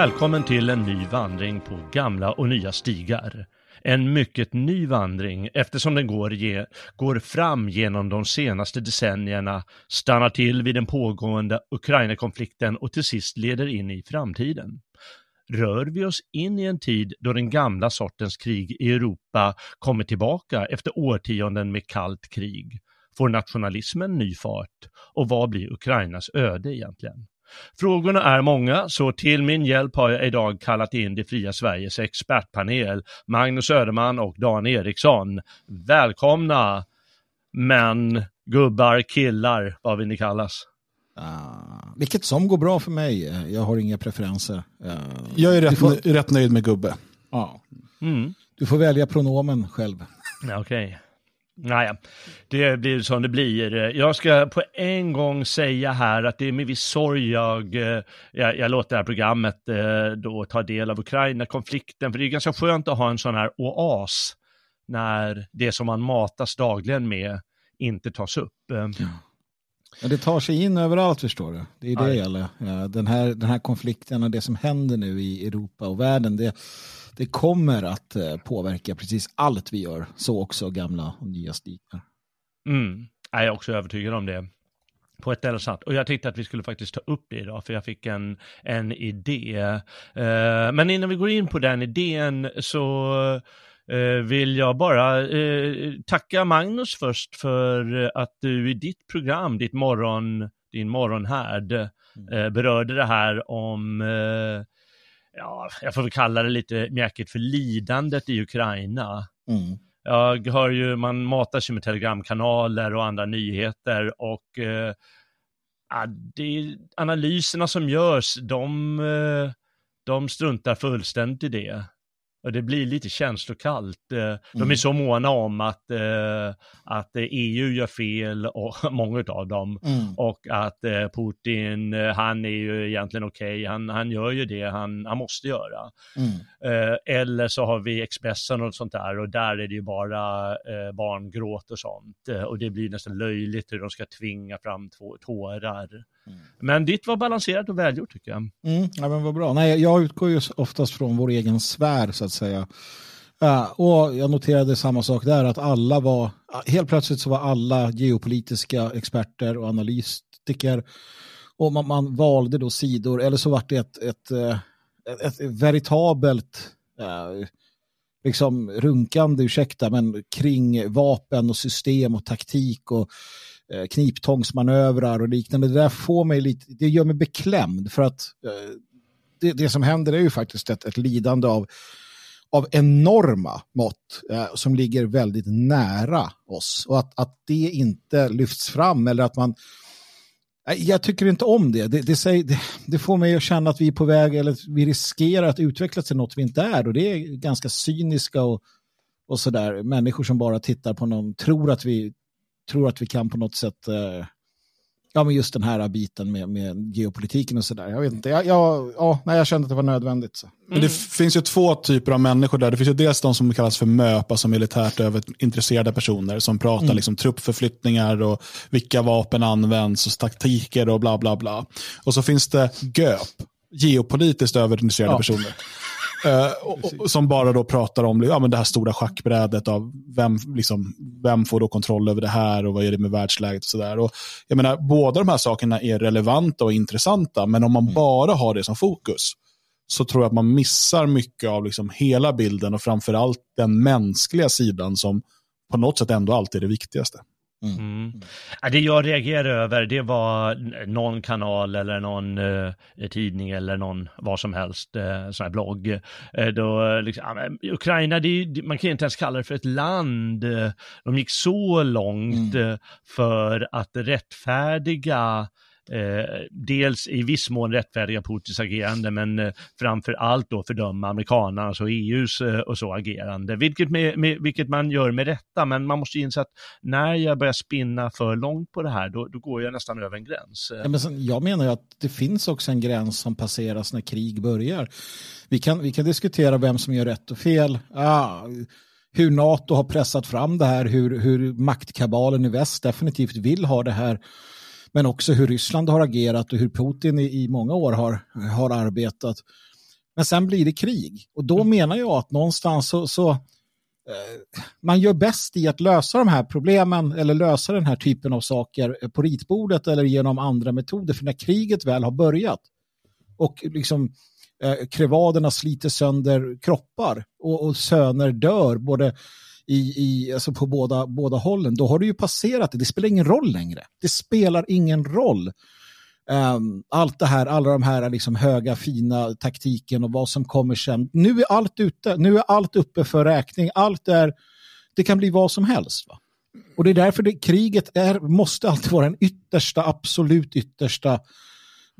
Välkommen till en ny vandring på gamla och nya stigar. En mycket ny vandring eftersom den går, ge, går fram genom de senaste decennierna, stannar till vid den pågående Ukraina-konflikten och till sist leder in i framtiden. Rör vi oss in i en tid då den gamla sortens krig i Europa kommer tillbaka efter årtionden med kallt krig? Får nationalismen ny fart? Och vad blir Ukrainas öde egentligen? Frågorna är många, så till min hjälp har jag idag kallat in det fria Sveriges expertpanel, Magnus Söderman och Dan Eriksson. Välkomna! Män, gubbar, killar, vad vill ni kallas? Uh, vilket som går bra för mig. Jag har inga preferenser. Uh, jag är rätt, får... rätt nöjd med gubbe. Ja. Mm. Du får välja pronomen själv. Okej. Okay. Naja, det blir som det blir. Jag ska på en gång säga här att det är med viss sorg jag, eh, jag, jag låter det här programmet eh, då ta del av Ukraina-konflikten, för det är ganska skönt att ha en sån här oas när det som man matas dagligen med inte tas upp. Ja. Men det tar sig in överallt förstår du. Det är det det gäller. Den här, den här konflikten och det som händer nu i Europa och världen, det, det kommer att eh, påverka precis allt vi gör. Så också gamla och nya stigar. Mm. Jag är också övertygad om det. På ett eller annat Och jag tänkte att vi skulle faktiskt ta upp det idag, för jag fick en, en idé. Uh, men innan vi går in på den idén så uh, vill jag bara uh, tacka Magnus först för att du i ditt program, ditt morgon, din morgonhärd, mm. berörde det här om ja, jag får väl kalla det lite mjäkigt för lidandet i Ukraina. Mm. Jag hör ju, man matar sig med telegramkanaler och andra nyheter och eh, det, analyserna som görs, de, eh, de struntar fullständigt i det. Och det blir lite känslokallt. Eh, de är mm. så måna om att, eh, att EU gör fel, och många av dem, mm. och att eh, Putin, han är ju egentligen okej, okay. han, han gör ju det han, han måste göra. Mm. Eller så har vi Expressen och sånt där och där är det ju bara barngråt och sånt. Och det blir nästan löjligt hur de ska tvinga fram tårar. Mm. Men ditt var balanserat och välgjort tycker jag. Mm, ja, men vad bra. Nej, jag utgår ju oftast från vår egen sfär så att säga. Uh, och jag noterade samma sak där, att alla var, helt plötsligt så var alla geopolitiska experter och analytiker och man, man valde då sidor, eller så var det ett, ett, ett, ett veritabelt uh, liksom runkande, ursäkta, men kring vapen och system och taktik och Eh, kniptångsmanövrar och liknande. Det där får mig lite, det gör mig beklämd för att eh, det, det som händer är ju faktiskt ett, ett lidande av, av enorma mått eh, som ligger väldigt nära oss och att, att det inte lyfts fram eller att man jag tycker inte om det. Det, det, säger, det. det, får mig att känna att vi är på väg eller vi riskerar att utvecklas till något vi inte är och det är ganska cyniska och, och sådär. Människor som bara tittar på någon, tror att vi tror att vi kan på något sätt eh, ja, men just den här biten med, med geopolitiken och sådär. Jag vet inte, jag, jag, ja, nej, jag kände att det var nödvändigt. Så. Men det finns ju två typer av människor där. Det finns ju dels de som kallas för MÖP, alltså militärt överintresserade personer som pratar mm. liksom truppförflyttningar och vilka vapen används och taktiker och bla bla bla. Och så finns det GÖP, geopolitiskt överintresserade ja. personer. Eh, som bara då pratar om ja, men det här stora schackbrädet av vem, liksom, vem får då kontroll över det här och vad är det med världsläget och sådär. Jag menar, båda de här sakerna är relevanta och intressanta, men om man mm. bara har det som fokus så tror jag att man missar mycket av liksom hela bilden och framförallt den mänskliga sidan som på något sätt ändå alltid är det viktigaste. Mm. Mm. Det jag reagerade över det var någon kanal eller någon eh, tidning eller någon vad som helst, eh, sån här blogg. Eh, då, liksom, Ukraina, det, man kan inte ens kalla det för ett land. De gick så långt mm. för att rättfärdiga eh, dels i viss mån rättfärdiga Putins agerande, men eh, framför allt då fördöma amerikanernas och EUs eh, och så agerande, vilket, med, med, vilket man gör med rätta, men man måste inse att när jag börjar spinna för långt på det här, då, då går jag nästan över en gräns. Ja, men sen, jag menar ju att det finns också en gräns som passeras när krig börjar. Vi kan, vi kan diskutera vem som gör rätt och fel. Ah, hur NATO har pressat fram det här, hur, hur maktkabalen i väst definitivt vill ha det här men också hur Ryssland har agerat och hur Putin i, i många år har, har arbetat. Men sen blir det krig och då mm. menar jag att någonstans så, så eh, man gör bäst i att lösa de här problemen eller lösa den här typen av saker på ritbordet eller genom andra metoder. För när kriget väl har börjat och liksom eh, krevaderna sliter sönder kroppar och, och söner dör både i, i, alltså på båda, båda hållen, då har du ju passerat det. Det spelar ingen roll längre. Det spelar ingen roll. Um, allt det här, alla de här liksom höga fina taktiken och vad som kommer sen. Nu är allt ute, nu är allt uppe för räkning. Allt är, det kan bli vad som helst. Va? Och det är därför det, kriget är, måste alltid vara den yttersta, absolut yttersta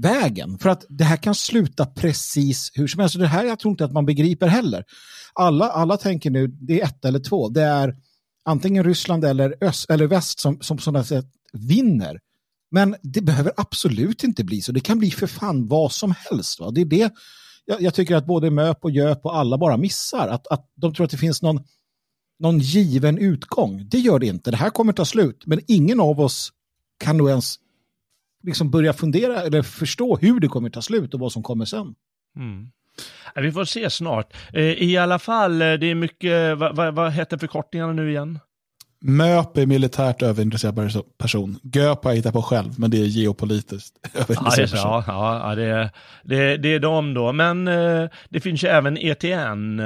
vägen. För att det här kan sluta precis hur som helst. Det här jag tror inte att man begriper heller. Alla, alla tänker nu, det är ett eller två. Det är antingen Ryssland eller, öst, eller väst som, som sådana sätt vinner. Men det behöver absolut inte bli så. Det kan bli för fan vad som helst. Va? Det är det jag, jag tycker att både MÖP och JÖP och alla bara missar. Att, att de tror att det finns någon, någon given utgång. Det gör det inte. Det här kommer ta slut. Men ingen av oss kan nog ens liksom börja fundera eller förstå hur det kommer ta slut och vad som kommer sen. Mm. Vi får se snart. Eh, I alla fall, eh, det är mycket, vad, vad, vad heter förkortningarna nu igen? MÖP är militärt överintresserad person. GÖP har jag hittat på själv, men det är geopolitiskt överintresserad person. Ja, ja, det, det, det är de då. Men eh, det finns ju även ETN,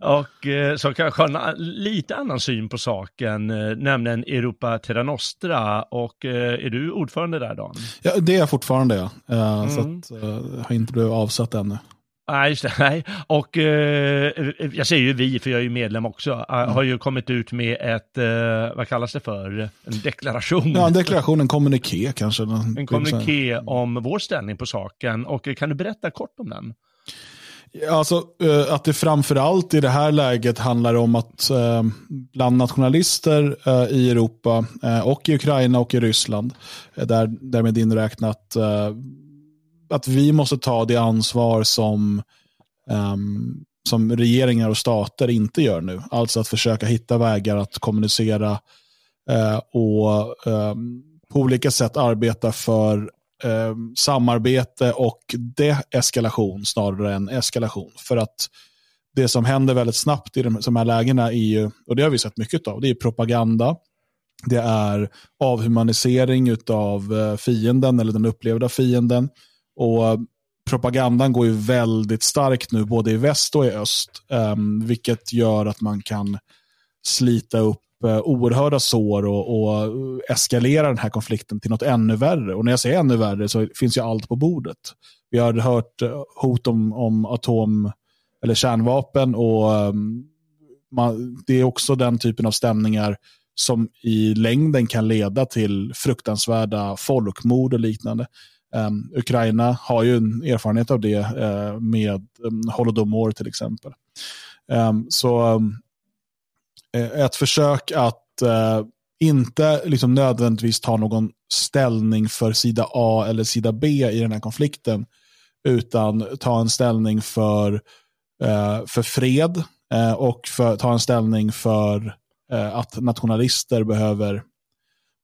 och eh, som kanske har en lite annan syn på saken, eh, nämligen Europa Terra Nostra. Och eh, är du ordförande där Dan? Ja, det är jag fortfarande ja. Uh, mm. Så att, uh, har inte blivit avsatt ännu. Nej, just det. Nej. Och eh, jag säger ju vi, för jag är ju medlem också, mm. har ju kommit ut med ett, eh, vad kallas det för, en deklaration. Ja, en deklaration, en kommuniké kanske. En kommuniké om vår ställning på saken. Och kan du berätta kort om den? Alltså, eh, att det framförallt i det här läget handlar om att eh, bland nationalister eh, i Europa och i Ukraina och i Ryssland, där, därmed inräknat att vi måste ta det ansvar som, ehm, som regeringar och stater inte gör nu. Alltså att försöka hitta vägar att kommunicera och ehm, på olika sätt arbeta för eh, samarbete och deeskalation snarare än eskalation. För att det som händer väldigt snabbt i de, de här lägena är ju, och det har vi sett mycket av, det är propaganda, det är avhumanisering av eh, fienden eller den upplevda fienden. Och propagandan går ju väldigt starkt nu både i väst och i öst, um, vilket gör att man kan slita upp Eh, oerhörda sår och, och eskalera den här konflikten till något ännu värre. Och när jag säger ännu värre så finns ju allt på bordet. Vi har hört eh, hot om, om atom eller kärnvapen och ehm, man, det är också den typen av stämningar som i längden kan leda till fruktansvärda folkmord och liknande. Um, Ukraina har ju en erfarenhet av det uh, med um, Holodomor till exempel. Um, så um, Eh, ett försök att eh, inte liksom nödvändigtvis ta någon ställning för sida A eller sida B i den här konflikten, utan ta en ställning för, eh, för fred eh, och för, ta en ställning för eh, att nationalister behöver,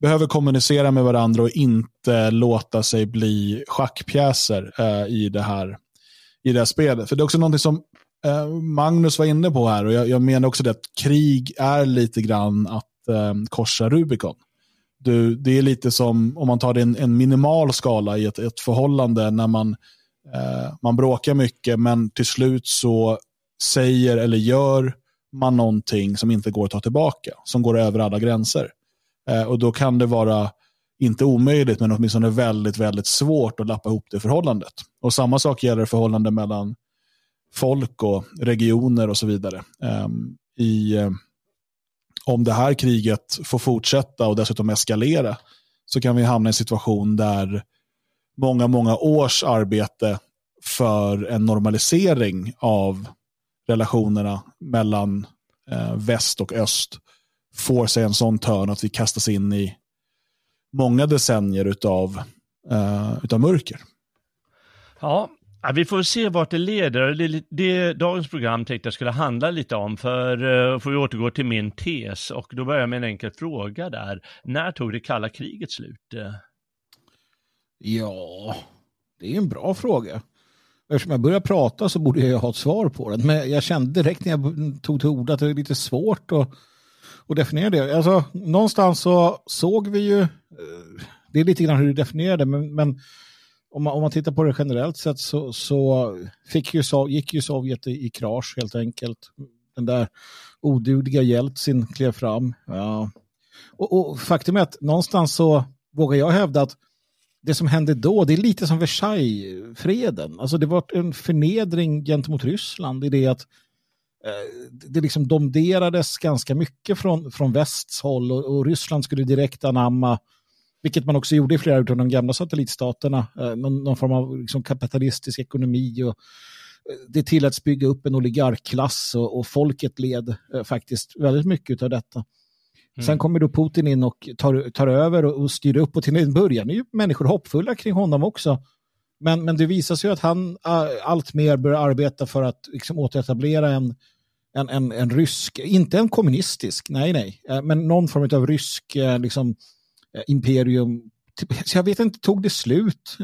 behöver kommunicera med varandra och inte låta sig bli schackpjäser eh, i, det här, i det här spelet. För det är också någonting som Eh, Magnus var inne på här och jag, jag menar också det att krig är lite grann att eh, korsa Rubicon. Du, det är lite som om man tar det en, en minimal skala i ett, ett förhållande när man, eh, man bråkar mycket men till slut så säger eller gör man någonting som inte går att ta tillbaka, som går över alla gränser. Eh, och då kan det vara, inte omöjligt, men åtminstone väldigt, väldigt svårt att lappa ihop det förhållandet. Och samma sak gäller förhållande mellan folk och regioner och så vidare. Eh, i, eh, om det här kriget får fortsätta och dessutom eskalera så kan vi hamna i en situation där många, många års arbete för en normalisering av relationerna mellan eh, väst och öst får sig en sån törn att vi kastas in i många decennier utav, eh, utav mörker. Ja, vi får se vart det leder. Det, det, dagens program tänkte jag skulle handla lite om, för uh, får vi återgå till min tes och då börjar jag med en enkel fråga där. När tog det kalla kriget slut? Eh. Ja, det är en bra fråga. Eftersom jag börjar prata så borde jag ha ett svar på den. Men jag kände direkt när jag tog till orda att det är lite svårt att, att definiera det. Alltså, någonstans så såg vi ju, eh, det är lite grann hur du definierar det, men, men om, man, om man tittar på det generellt sett så, så fick ju, gick ju Sovjet i, i krasch helt enkelt. Den där odugliga Jeltsin klev fram. Ja. Och, och faktum är att någonstans så vågar jag hävda att det som hände då, det är lite som Versailles-freden. Alltså det var en förnedring gentemot Ryssland i det att eh, det liksom domderades ganska mycket från, från västs håll och, och, Ryssland skulle direkt anamma, vilket man också gjorde i flera av de gamla satellitstaterna, eh, någon, form av liksom kapitalistisk ekonomi och eh, det tilläts bygga upp en oligarkklass och, och folket led eh, faktiskt väldigt mycket av detta. Mm. Sen kommer då Putin in och tar, tar över och, och styr upp och till en början är ju människor hoppfulla kring honom också. Men, men det visar sig att han äh, allt mer börjar arbeta för att liksom, återetablera en, en, en, en rysk, inte en kommunistisk, nej nej, äh, men någon form av rysk äh, liksom, Eh, imperium. Typ, så jag vet inte, tog det slut?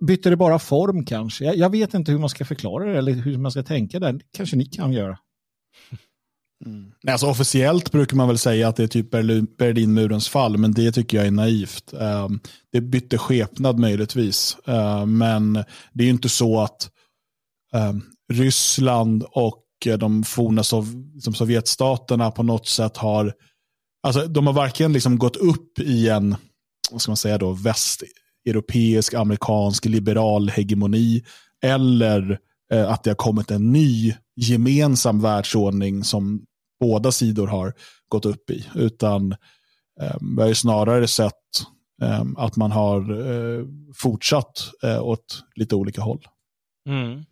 Bytte det bara form kanske? Jag, jag vet inte hur man ska förklara det eller hur man ska tänka där. Kanske ni kan göra. Mm. Alltså, officiellt brukar man väl säga att det är typ Berlinmurens fall, men det tycker jag är naivt. Eh, det bytte skepnad möjligtvis, eh, men det är ju inte så att Ryssland och de forna sov som Sovjetstaterna på något sätt har, alltså de har varken liksom gått upp i en, vad ska man säga då, västeuropeisk, amerikansk, liberal hegemoni, eller eh, att det har kommit en ny gemensam världsordning som båda sidor har gått upp i. Utan eh, vi har ju snarare sett eh, att man har eh, fortsatt eh, åt lite olika håll. Mm.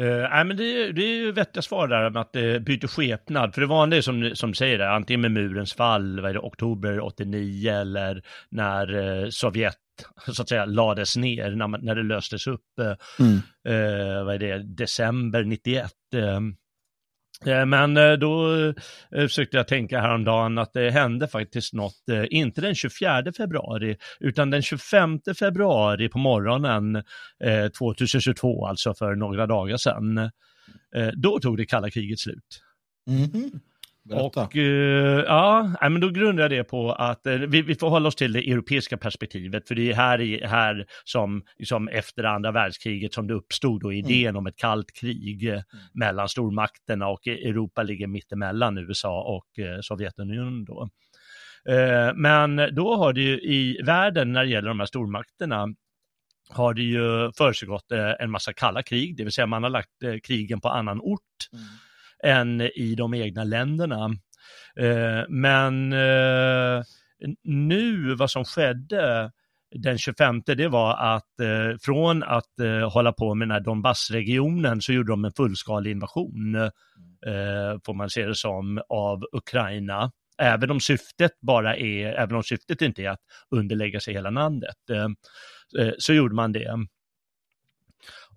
Uh, nej, men det, det är ju vettiga svar där med att det byter skepnad. För det vanliga som, som säger det, antingen med murens fall, vad är det, oktober 89 eller när uh, Sovjet så att säga lades ner, när, när det löstes upp, mm. vad är det, december 91. Eh, Eh, men eh, då eh, försökte jag tänka häromdagen att det hände faktiskt något, inte den 24 februari, utan den 25 februari på morgonen 2022, alltså för några dagar sedan. Då tog det kalla kriget slut. Mm -hmm. Berätta. Och uh, ja, men då grundar jag det på att uh, vi, vi får hålla oss till det europeiska perspektivet, för det är här, här som liksom efter andra världskriget som det uppstod då idén mm. om ett kallt krig mm. mellan stormakterna och Europa ligger mittemellan USA och uh, Sovjetunionen då. men då har det ju i världen när det gäller de här stormakterna har det ju försiggått en massa kalla krig, det vill säga man har lagt krigen på annan ort. Mm än i de egna länderna. Eh, men eh, nu, vad som skedde den 25, det var att eh, från att eh, hålla på med den här Donbassregionen så gjorde de en fullskalig invasion, får man se det som, av Ukraina även om syftet bara är, även om syftet inte är att underlägga sig hela landet, så gjorde man det.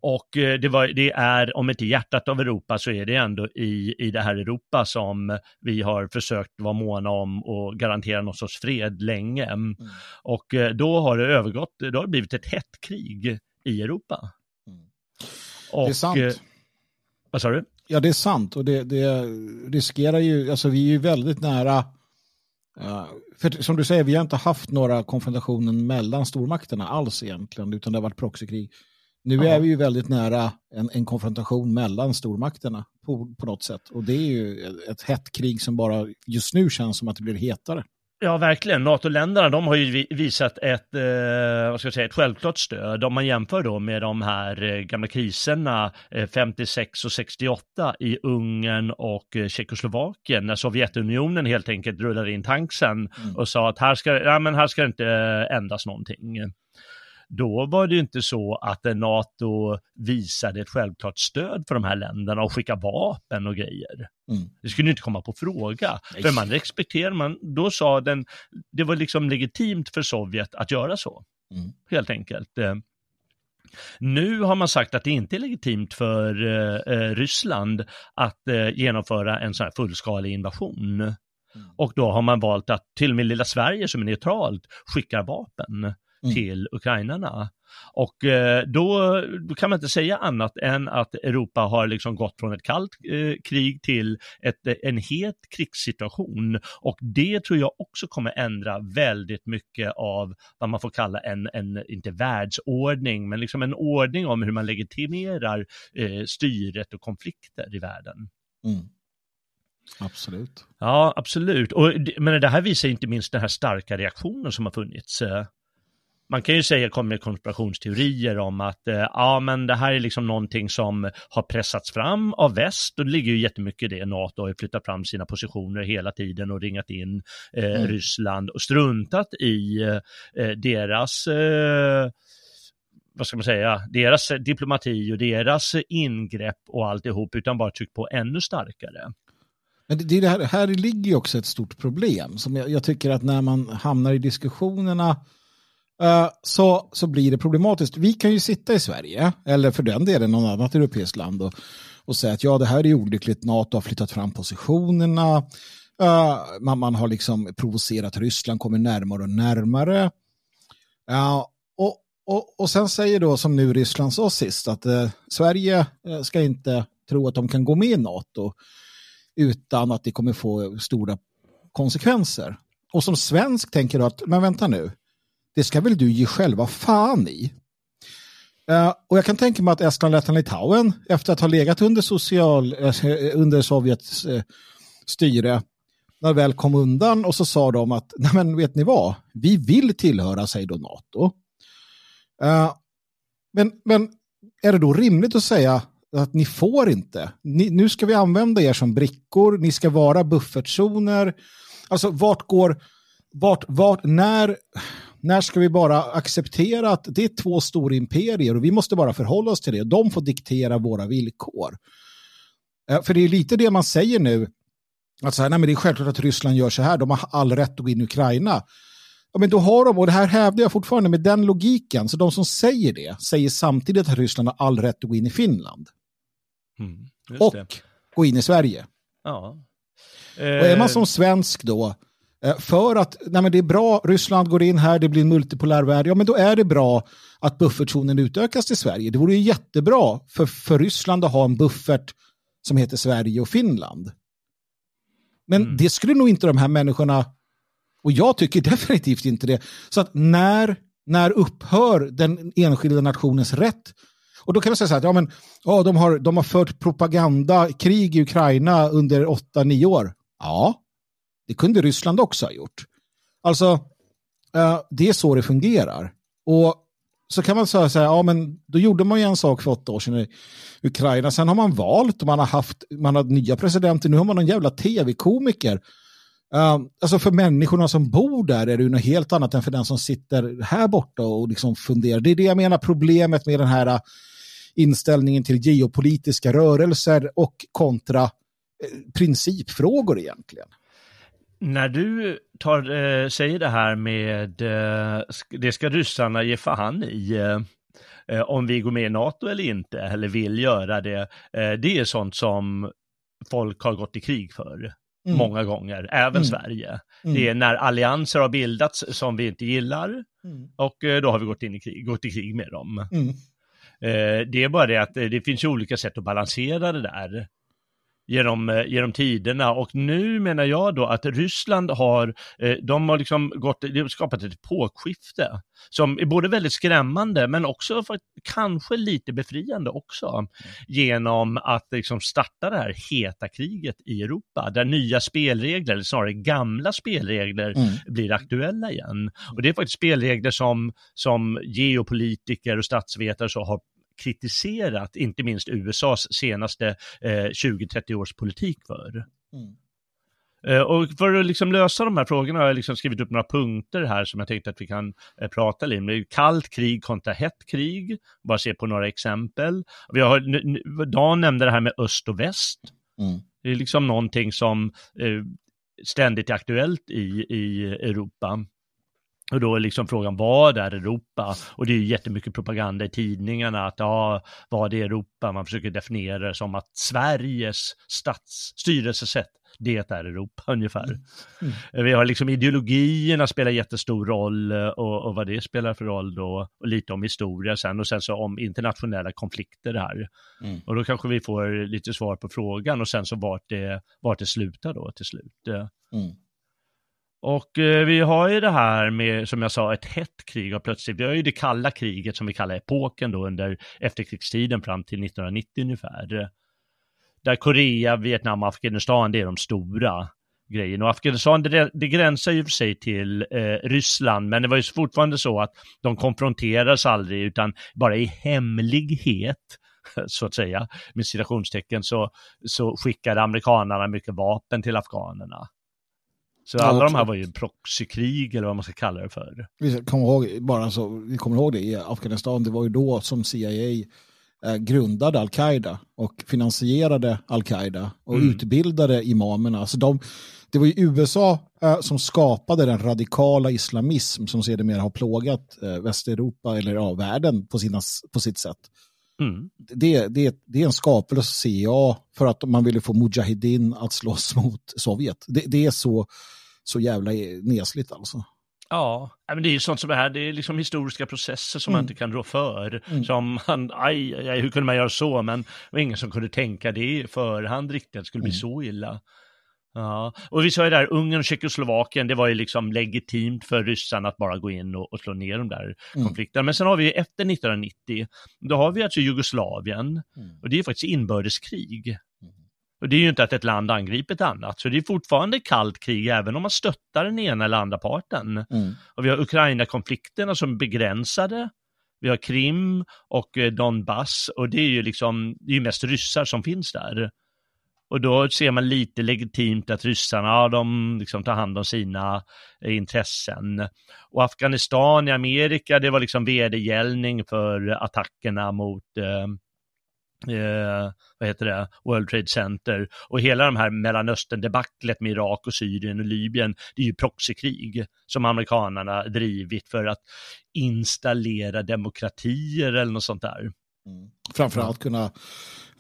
Och eh, det, var, det, är, om inte hjärtat av Europa, så är det ändå i, i det här Europa som vi har försökt vara måna om och garantera någon sorts fred länge. Mm. Och eh, då har det övergått, då har det blivit ett hett krig i Europa. Mm. Och, det är sant. Eh, vad sa du? Ja, det är sant och det, det riskerar ju, alltså vi är ju väldigt nära, uh, för som du säger, vi har inte haft några konfrontationer mellan stormakterna alls egentligen, utan det har varit proxykrig. Nu Aha. är vi ju väldigt nära en, en konfrontation mellan stormakterna på, på något sätt. Och det är ju ett hett krig som bara just nu känns som att det blir hetare. Ja, verkligen. NATO-länderna de har ju visat ett, eh, vad ska jag säga, ett självklart stöd. Om man jämför då med de här eh, gamla kriserna eh, 56 och 68 i Ungern och eh, Tjeckoslovakien när Sovjetunionen helt enkelt rullade in tanksen mm. och sa att här ska, ja, men här ska det inte ändras någonting då var det ju inte så att NATO visade ett självklart stöd för de här länderna och skickade vapen och grejer. Mm. Det skulle inte komma på fråga. Nej. För man respekterade, man, då sa den, det var liksom legitimt för Sovjet att göra så. Mm. Helt enkelt. Eh, nu har man sagt att det inte är legitimt för eh, eh, Ryssland att eh, genomföra en sån här fullskalig invasion. Mm. Och då har man valt att till och med lilla Sverige som är neutralt skickar vapen mm. till ukrainarna. Och eh, då, då, kan man inte säga annat än att Europa har liksom gått från ett kallt eh, krig till ett, en het krigssituation. Och det tror jag också kommer ändra väldigt mycket av vad man får kalla en, en inte världsordning, men liksom en ordning om hur man legitimerar eh, styret och konflikter i världen. Mm. Absolut. Ja, absolut. Och, men det här visar inte minst den här starka reaktionen som har funnits. Man kan ju säga kommer konspirationsteorier om att eh, ja men det här är liksom någonting som har pressats fram av väst och det ligger ju jättemycket i det. NATO har ju flyttat fram sina positioner hela tiden och ringat in eh, mm. Ryssland och struntat i eh, deras eh, vad ska man säga, deras diplomati och deras ingrepp och alltihop utan bara tryckt på ännu starkare. Men det, det här, här ligger ju också ett stort problem som jag, jag tycker att när man hamnar i diskussionerna Eh, så, så blir det problematiskt. Vi kan ju sitta i Sverige, eller för den delen någon annat europeiskt land och, och säga att ja, det här är olyckligt, NATO har flyttat fram positionerna, uh, man, man har liksom provocerat Ryssland, kommer närmare och närmare. Uh, och, och, och sen säger då som nu Ryssland sa sist att uh, Sverige ska inte tro att de kan gå med i NATO utan att det kommer få stora konsekvenser. Och som svensk tänker du att, men vänta nu, det ska väl du ge själva fan i. Uh, och jag kan tänka mig att Estland, Lettland, Litauen efter att ha legat under, social, uh, under Sovjets uh, styre när väl kom undan och så sa de att nej men vet ni vad, vi vill tillhöra sig då NATO. men, men är det då rimligt att säga att ni får inte, ni, nu ska vi använda er som brickor, ni ska vara buffertzoner. Alltså vart går, vart, vart, när, när ska vi bara acceptera att det är två stora imperier och vi måste bara förhålla oss till det. De får diktera våra villkor. Eh, för det är lite det man säger nu. Att så här, nej, men det är självklart att Ryssland gör så här. De har all rätt att gå in i Ukraina. Ja, men då har de, och det här hävdar jag fortfarande med den logiken, så de som säger det säger samtidigt att Ryssland har all rätt att gå in i Finland. Mm, och det. gå in i Sverige. Ja. Och är man som svensk då, Eh, för att nej det är bra, Ryssland går in här, det blir en multipolär värld, ja men då är det bra att buffertzonen utökas till Sverige. Det vore ju jättebra för, för Ryssland att ha en buffert som heter Sverige och Finland. Men mm. det skulle nog inte de här människorna, och jag tycker definitivt inte det. Så att när, när upphör den enskilda nationens rätt och då kan man säga så här, att ja, men, ja, de, har, de har fört propagandakrig i Ukraina under 8-9 år. Ja, det kunde Ryssland också ha gjort. Alltså, eh, det är så det fungerar. Och så kan man säga så här, ja men då gjorde man ju en sak för åtta år sedan i Ukraina. Sen har man valt och man har haft, man har nya presidenter, nu har man någon jävla tv-komiker. Eh, alltså för människorna som bor där är det ju något helt annat än för den som sitter här borta och liksom funderar. Det är det jag menar problemet med den här eh, inställningen till geopolitiska rörelser och kontra principfrågor egentligen när du tar, eh, säger det här med eh, det ska ryssarna ge fan i eh, eh, om vi går med i NATO eller inte, eller vill göra det, eh, det är sånt som folk har gått i krig för. Mm. Många gånger, även mm. Sverige. Mm. Det är när allianser har bildats som vi inte gillar mm. och eh, då har vi gått in i krig, gått i krig med dem. Mm. Eh, det är bara det att det finns ju olika sätt att balansera det där genom, eh, genom tiderna och nu menar jag då att Ryssland har, eh, de har liksom gått, de har skapat ett epokskifte som är både väldigt skrämmande men också för, kanske lite befriande också mm. genom att liksom starta det här heta kriget i Europa där nya spelregler, eller snarare gamla spelregler mm. blir aktuella igen. Och det är faktiskt spelregler som, som geopolitiker och statsvetare så har kritiserat, inte minst USAs senaste eh, 20-30 års politik för. Mm. Eh, och för att liksom lösa de här frågorna har jag liksom skrivit upp några punkter här som jag tänkte att vi kan eh, prata lite om. Kallt krig kontra hett krig, bara se på några exempel. Vi har, Dan nämnde det här med öst och väst. Mm. Det är liksom någonting som eh, ständigt är aktuellt i, i Europa. Och då är liksom frågan, vad är Europa? Och det är ju jättemycket propaganda i tidningarna att ja, vad är Europa? Man försöker definiera det som att Sveriges statsstyrelsesätt, det är Europa ungefär. Mm. Mm. Vi har liksom ideologierna spelar jättestor roll och, och, vad det spelar för roll då, och lite om historia sen och sen så om internationella konflikter här. Mm. Och då kanske vi får lite svar på frågan och sen så vart det, vart det slutar då till slut. Och eh, vi har ju det här med, som jag sa, ett hett krig och plötsligt, vi har ju det kalla kriget som vi kallar epoken då under efterkrigstiden fram till 1990 ungefär. Där Korea, Vietnam och Afghanistan, det är de stora grejerna. Och Afghanistan, det, det gränsar ju för sig till eh, Ryssland, men det var ju fortfarande så att de konfronterades aldrig, utan bara i hemlighet så att säga, med citationstecken, så, så skickade amerikanerna mycket vapen till afghanerna. Så alla ja, de här var ju proxykrig eller vad man ska kalla det för. Vi kommer ihåg, bara så, vi kommer ihåg det i Afghanistan, det var ju då som CIA eh, grundade al-Qaida och finansierade al-Qaida och mm. utbildade imamerna. Alltså de, det var ju USA eh, som skapade den radikala islamism som sedermera har plågat eh, Västeuropa eller ja, världen på, sina, på sitt sätt. Mm. Det, det, det är en skapelse CIA för att man ville få Mujahedin att slåss mot Sovjet. Det, det är så, så jävla nesligt alltså. Ja, men det är ju sånt som det här, det är liksom historiska processer som mm. man inte kan rå för. Mm. Som man, aj, aj, hur kunde man göra så? Men det var ingen som kunde tänka det i förhand riktigt, att det skulle bli mm. så illa. Ja, och vi sa ju där, Ungern och Tjeckoslovakien, det var ju liksom legitimt för ryssarna att bara gå in och, och slå ner de där mm. konflikterna. Men sen har vi efter 1990, då har vi alltså Jugoslavien, mm. och det är faktiskt inbördeskrig. Mm. Och det är ju inte att ett land angriper ett annat, så det är fortfarande kallt krig även om man stöttar den ena eller andra parten. Mm. Och vi har Ukraina-konflikterna som är begränsade, vi har Krim och eh, Donbass och det är ju liksom, det är ju mest ryssar som finns där. Och då ser man lite legitimt att ryssarna, ja, de liksom tar hand om sina intressen. Och Afghanistan i Amerika, det var liksom vedergällning för attackerna mot eh, Eh, vad heter det, World Trade Center och hela de här Mellanöstern-debaclet med Irak och Syrien och Libyen, det är ju proxykrig som amerikanerna drivit för att installera demokratier eller något sånt där. Mm. Framförallt kunna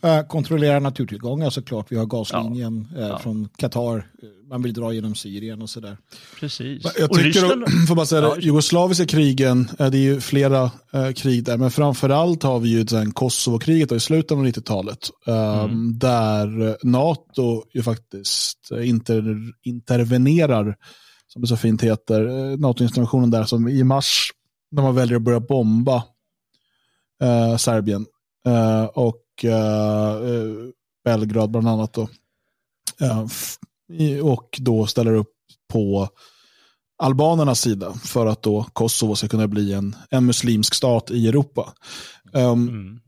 Eh, kontrollera naturtillgångar såklart. Vi har gaslinjen ja. Ja. från Qatar. Man vill dra genom Syrien och sådär. Precis. Jag tycker, Ryssland... får bara säga det, jugoslaviska krigen, eh, det är ju flera eh, krig där, men framförallt har vi ju den Kosovo-kriget i slutet av 90-talet. Mm. Där NATO ju faktiskt inter, intervenerar, som det så fint heter, NATO-interventionen där som i mars, när man väljer att börja bomba eh, Serbien. Uh, och uh, Belgrad bland annat. Då. Uh, och då ställer upp på albanernas sida för att då Kosovo ska kunna bli en, en muslimsk stat i Europa. Um, mm.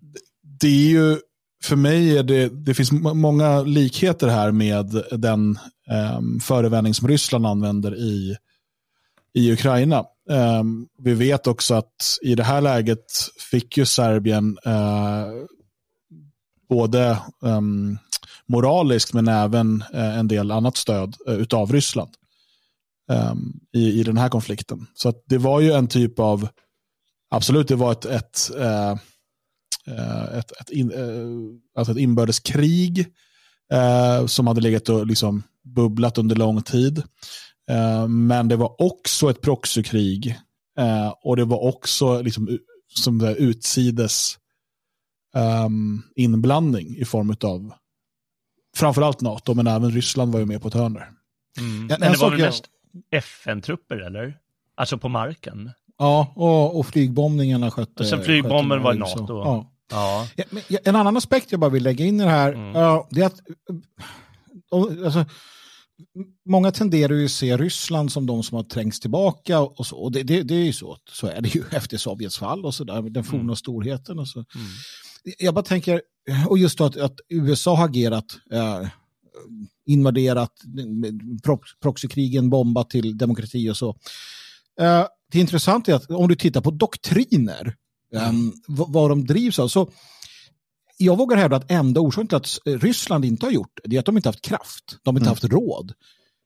Det är ju, för mig är det, det finns många likheter här med den um, förevändning som Ryssland använder i, i Ukraina. Um, vi vet också att i det här läget fick ju Serbien uh, både um, moraliskt men även uh, en del annat stöd uh, utav Ryssland um, i, i den här konflikten. Så det var ju en typ av, absolut det var ett, ett, uh, ett, ett, in, alltså ett inbördeskrig som hade legat och liksom bubblat under lång tid. men det var också ett proxykrig och det var också liksom, som det utsides um, inblandning i form av framförallt NATO, men även Ryssland var ju med på ett hörn där. Mm. Men det var väl mest FN-trupper eller? Alltså på marken? Ja, och, och flygbombningarna skötte... Och sen flygbomben var NATO? Ja. Ja. ja en annan aspekt jag bara vill lägga in i det här, mm. uh, det är att alltså, många tenderar ju att se Ryssland som de som har trängts tillbaka och så. Och det, det, det är ju så, så är det ju efter Sovjets fall och så där, den forna mm. storheten och så. Mm. Jag bara tänker, och just att, att USA har agerat, eh, invaderat, proxykrigen bombat till demokrati och så. Eh, det intressanta är att om du tittar på doktriner, mm. eh, vad de drivs av, så jag vågar hävda att enda orsaken till att Ryssland inte har gjort det är att de inte haft kraft. De har inte mm. haft råd.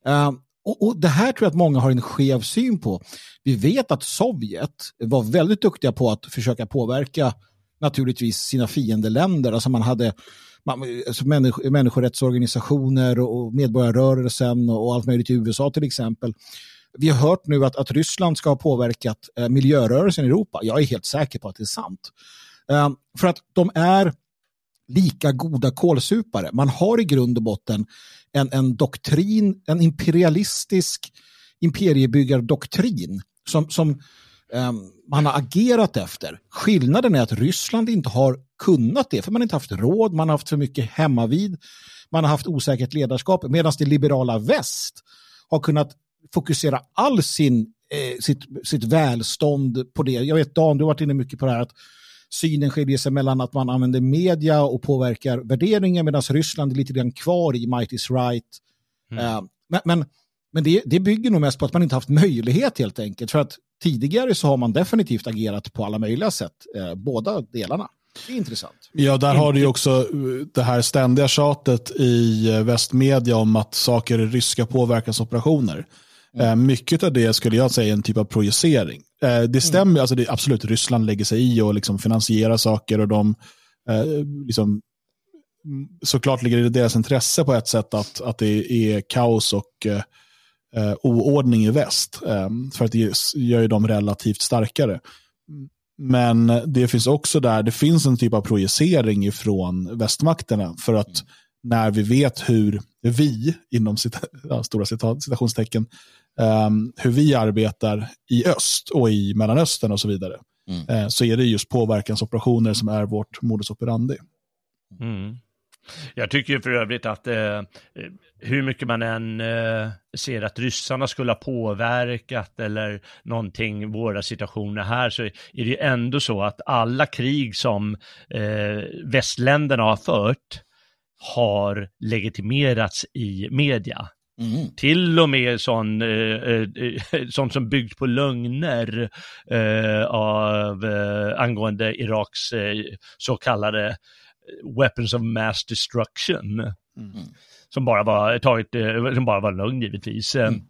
Uh, och, och, Det här tror jag att många har en skev syn på. Vi vet att Sovjet var väldigt duktiga på att försöka påverka naturligtvis sina fiendeländer. Alltså man hade man, alltså människ, människorättsorganisationer och medborgarrörelsen och allt möjligt i USA till exempel. Vi har hört nu att, att Ryssland ska ha påverkat eh, miljörörelsen i Europa. Jag är helt säker på att det är sant. Eh, för att de är lika goda kolsupare. Man har i grund och botten en, en doktrin, en imperialistisk imperiebyggardoktrin som, som man har agerat efter. Skillnaden är att Ryssland inte har kunnat det, för man har inte haft råd, man har haft för mycket hemmavid, man har haft osäkert ledarskap, medan det liberala väst har kunnat fokusera all sin, eh, sitt, sitt välstånd på det. Jag vet Dan, du har varit inne mycket på det här att synen skiljer sig mellan att man använder media och påverkar värderingar medan Ryssland är lite grann kvar i might is right. Mm. Uh, men men, men det, det bygger nog mest på att man inte haft möjlighet helt enkelt. För att tidigare så har man definitivt agerat på alla möjliga sätt, uh, båda delarna. Det är intressant. Ja, där har du ju också eh, det här ständiga tjatet i västmedia om att saker är ryska påverkansoperationer. Mm. Mycket av det skulle jag säga är en typ av projicering. Eh, det stämmer, mm. alltså det, absolut, Ryssland lägger sig i och liksom finansierar saker och de eh, liksom, såklart ligger det i deras intresse på ett sätt att, att det är kaos och eh, oordning i väst. Eh, för att det gör ju dem relativt starkare. Men det finns också där, det finns en typ av projicering från västmakterna för att mm. när vi vet hur vi, inom cita, ja, stora citationstecken, um, hur vi arbetar i öst och i Mellanöstern och så vidare. Mm. Uh, så är det just påverkansoperationer som är vårt modus operandi. Mm. Jag tycker för övrigt att eh, hur mycket man än eh, ser att ryssarna skulle ha påverkat eller någonting, våra situationer här, så är det ju ändå så att alla krig som eh, västländerna har fört har legitimerats i media. Mm. Till och med sån, eh, eh, eh, sånt som byggt på lögner eh, av, eh, angående Iraks eh, så kallade weapons of mass destruction. Mm. Som bara var taget, som bara var lögn givetvis. Mm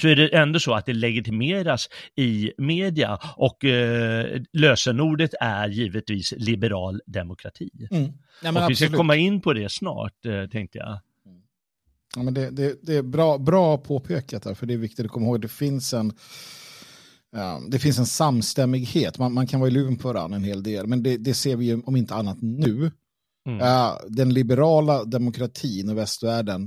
så är det ändå så att det legitimeras i media och eh, lösenordet är givetvis liberal demokrati. Mm. Ja, och vi ska komma in på det snart, eh, tänkte jag. Ja, men det, det, det, är bra, bra påpekat där, för det är viktigt att komma ihåg. Det finns en, ja, det finns en samstämmighet. Man, man kan vara i luven på varandra en hel del, men det, det ser vi ju om inte annat nu. Mm. Uh, den liberala demokratin och västvärlden,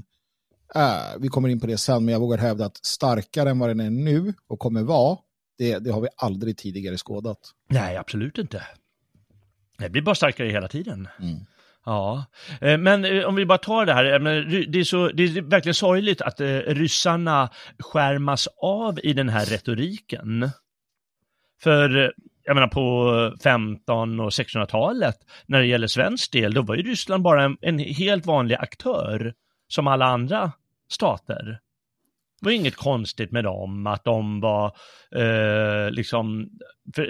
uh, vi kommer in på det sen, men jag vågar hävda att starkare än vad den är nu och kommer vara, det, det har vi aldrig tidigare skådat. Nej, absolut inte. Det blir bara starkare hela tiden. Mm. Ja, eh, men eh, om vi bara tar det här, det är, så, det är verkligen sorgligt att eh, ryssarna skärmas av i den här retoriken. För jag menar på 15 och 1600-talet, när det gäller svensk del, då var ju Ryssland bara en, en helt vanlig aktör som alla andra stater. Det var inget konstigt med dem, att de var eh, liksom,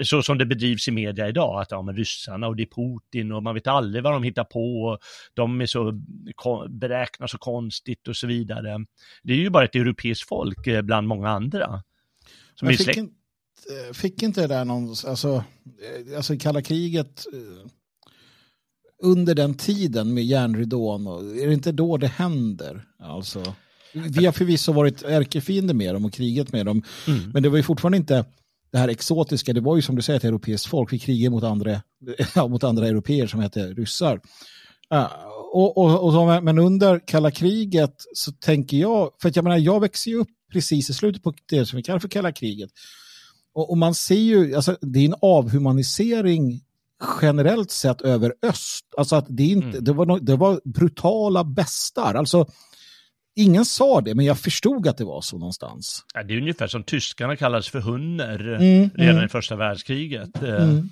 så som det bedrivs i media idag, att ja, men ryssarna och det är Putin och man vet aldrig vad de hittar på, och de är så, beräknar så konstigt och så vidare. Det är ju bara ett europeiskt folk eh, bland många andra. Som men fick, in, fick inte det där någon, alltså, eh, alltså kalla kriget, eh, under den tiden med järnridån, är det inte då det händer? Alltså... Vi har förvisso varit ärkefiender med dem och krigat med dem. Mm. Men det var ju fortfarande inte det här exotiska, det var ju som du säger ett europeiskt folk, vi krigade mot andra, mot andra europeer som hette ryssar. Uh, och, och, och så, men under kalla kriget så tänker jag, för att jag menar jag växer ju upp precis i slutet på det som vi kallar för kalla kriget. Och, och man ser ju, alltså, det är en avhumanisering generellt sett över öst. Alltså att det, inte, mm. det, var, no, det var brutala bestar. Alltså, ingen sa det, men jag förstod att det var så någonstans. Ja, det är ungefär som tyskarna kallades för hunner mm, redan mm. i första världskriget. Mm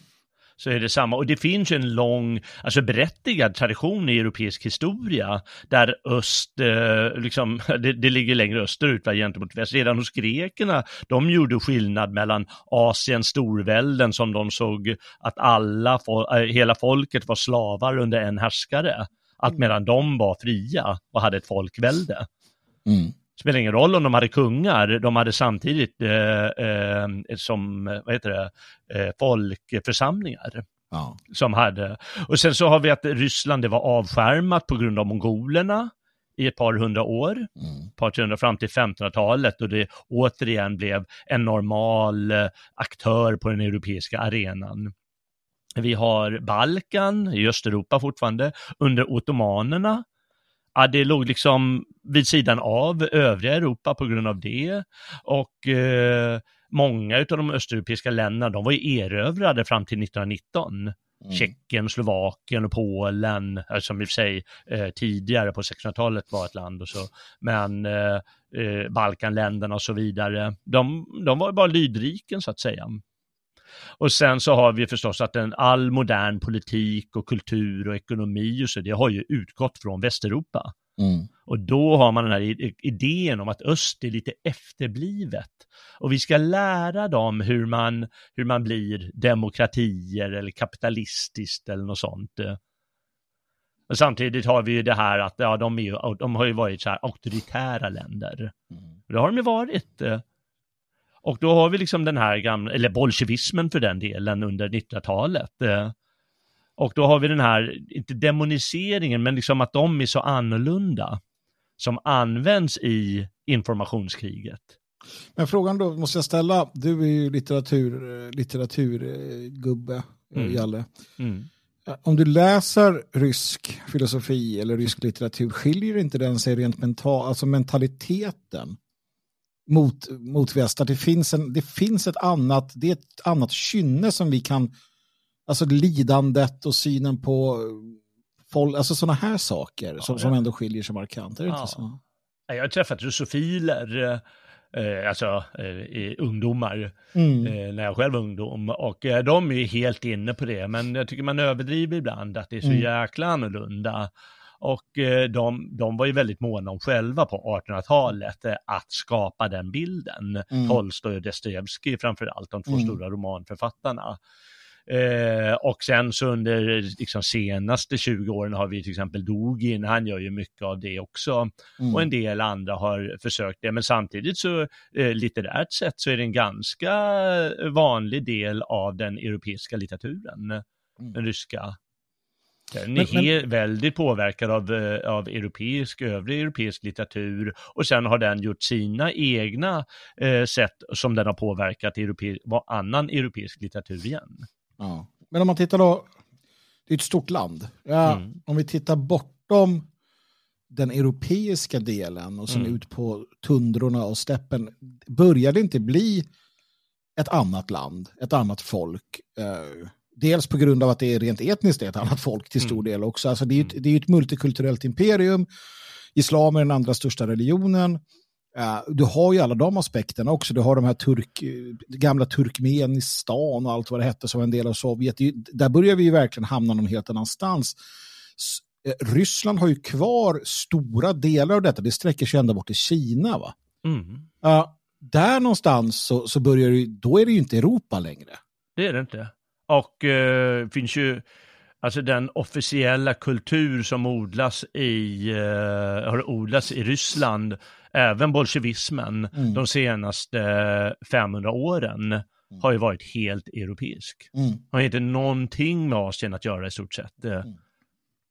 så är det samma. Och det finns ju en lång, alltså berättigad tradition i europeisk historia där öst, eh, liksom, det, det, ligger längre österut va, gentemot väst. Redan hos grekerna, de gjorde skillnad mellan Asiens storvälden som de såg att alla, äh, hela folket var slavar under en härskare. Att mm. medan de var fria och hade ett folkvälde. Mm spelar ingen roll om de hade kungar, de hade samtidigt eh, eh, som, vad heter det, eh, folkförsamlingar. Ja. Som hade, och sen så har vi att Ryssland det var avskärmat på grund av mongolerna i ett par hundra år, mm. par hundra fram till 1500-talet och det återigen blev en normal eh, aktör på den europeiska arenan. Vi har Balkan i Östeuropa fortfarande under ottomanerna ja, det låg liksom vid sidan av övriga Europa på grund av det. Och eh, många av de östeuropeiska länderna, de var ju erövrade fram till 1919. Mm. Tjeckien, Slovakien och Polen, eh, som i och för sig eh, tidigare på 1600-talet var ett land och så, men eh, eh, Balkanländerna och så vidare, de, de var bara lydriken så att säga. Och sen så har vi förstås att en all modern politik och kultur och ekonomi och så, det har ju utgått från Västeuropa. Mm. Och då har man den här idén om att öst är lite efterblivet. Och vi ska lära dem hur man, hur man blir demokratier eller kapitalistiskt eller något sånt. Och samtidigt har vi ju det här att ja, de, är, de har ju varit så här auktoritära länder. Mm. Det har de ju varit. Och då har vi liksom den här gamla, eller bolsjevismen för den delen under 1900-talet. Eh. Och då har vi den här, inte demoniseringen, men liksom att de är så annorlunda som används i informationskriget. Men frågan då måste jag ställa, du är ju litteratur, litteraturgubbe, mm. Jalle. Mm. Om du läser rysk filosofi eller rysk litteratur, skiljer inte den sig rent mentalt, alltså mentaliteten mot, mot väst. Att det finns, en, det finns ett annat, det är ett annat kynne som vi kan, alltså lidandet och synen på folk, alltså sådana här saker ja, som, ja. som ändå skiljer sig markant. Är det ja. inte så? Jag har träffat russofiler, eh, alltså eh, ungdomar, mm. eh, när jag själv var ungdom. Och eh, de är helt inne på det, men jag tycker man överdriver ibland att det är så mm. jäkla annorlunda. Och eh, de, de var ju väldigt måna om själva på 1800-talet eh, att skapa den bilden. Mm. Tolstoj och Dostojevskij framför allt, de två mm. stora romanförfattarna. Eh, och sen så under liksom, senaste 20 åren har vi till exempel Dugin, han gör ju mycket av det också. Mm. Och en del andra har försökt det, men samtidigt så eh, litterärt sett så är det en ganska vanlig del av den europeiska litteraturen, mm. den ryska den är men, men... väldigt påverkad av, eh, av europeisk, övrig europeisk litteratur och sen har den gjort sina egna eh, sätt som den har påverkat europe, annan europeisk litteratur igen. Ja. Men om man tittar då, det är ett stort land. Ja, mm. Om vi tittar bortom den europeiska delen och sen mm. ut på tundrorna och steppen, börjar det inte bli ett annat land, ett annat folk? Eh, dels på grund av att det är rent etniskt ett annat folk till stor mm. del också. Alltså det är, ett, mm. det är ett multikulturellt imperium. Islam är den andra största religionen. Uh, du har ju alla de aspekterna också. Du har de här turk, gamla Turkmenistan och allt vad det hette som en del av Sovjet. Där börjar vi ju verkligen hamna någon helt annanstans. Uh, Ryssland har ju kvar stora delar av detta. Det sträcker sig ända bort till Kina. Va? Mm. Uh, där någonstans så, så börjar det, då är det ju inte Europa längre. Det är det inte. Och eh, finns ju, alltså den officiella kultur som odlas i, eh, har odlats i Ryssland, även bolsjevismen, mm. de senaste 500 åren, mm. har ju varit helt europeisk. Mm. Har inte någonting med Asien att göra i stort sett. Mm.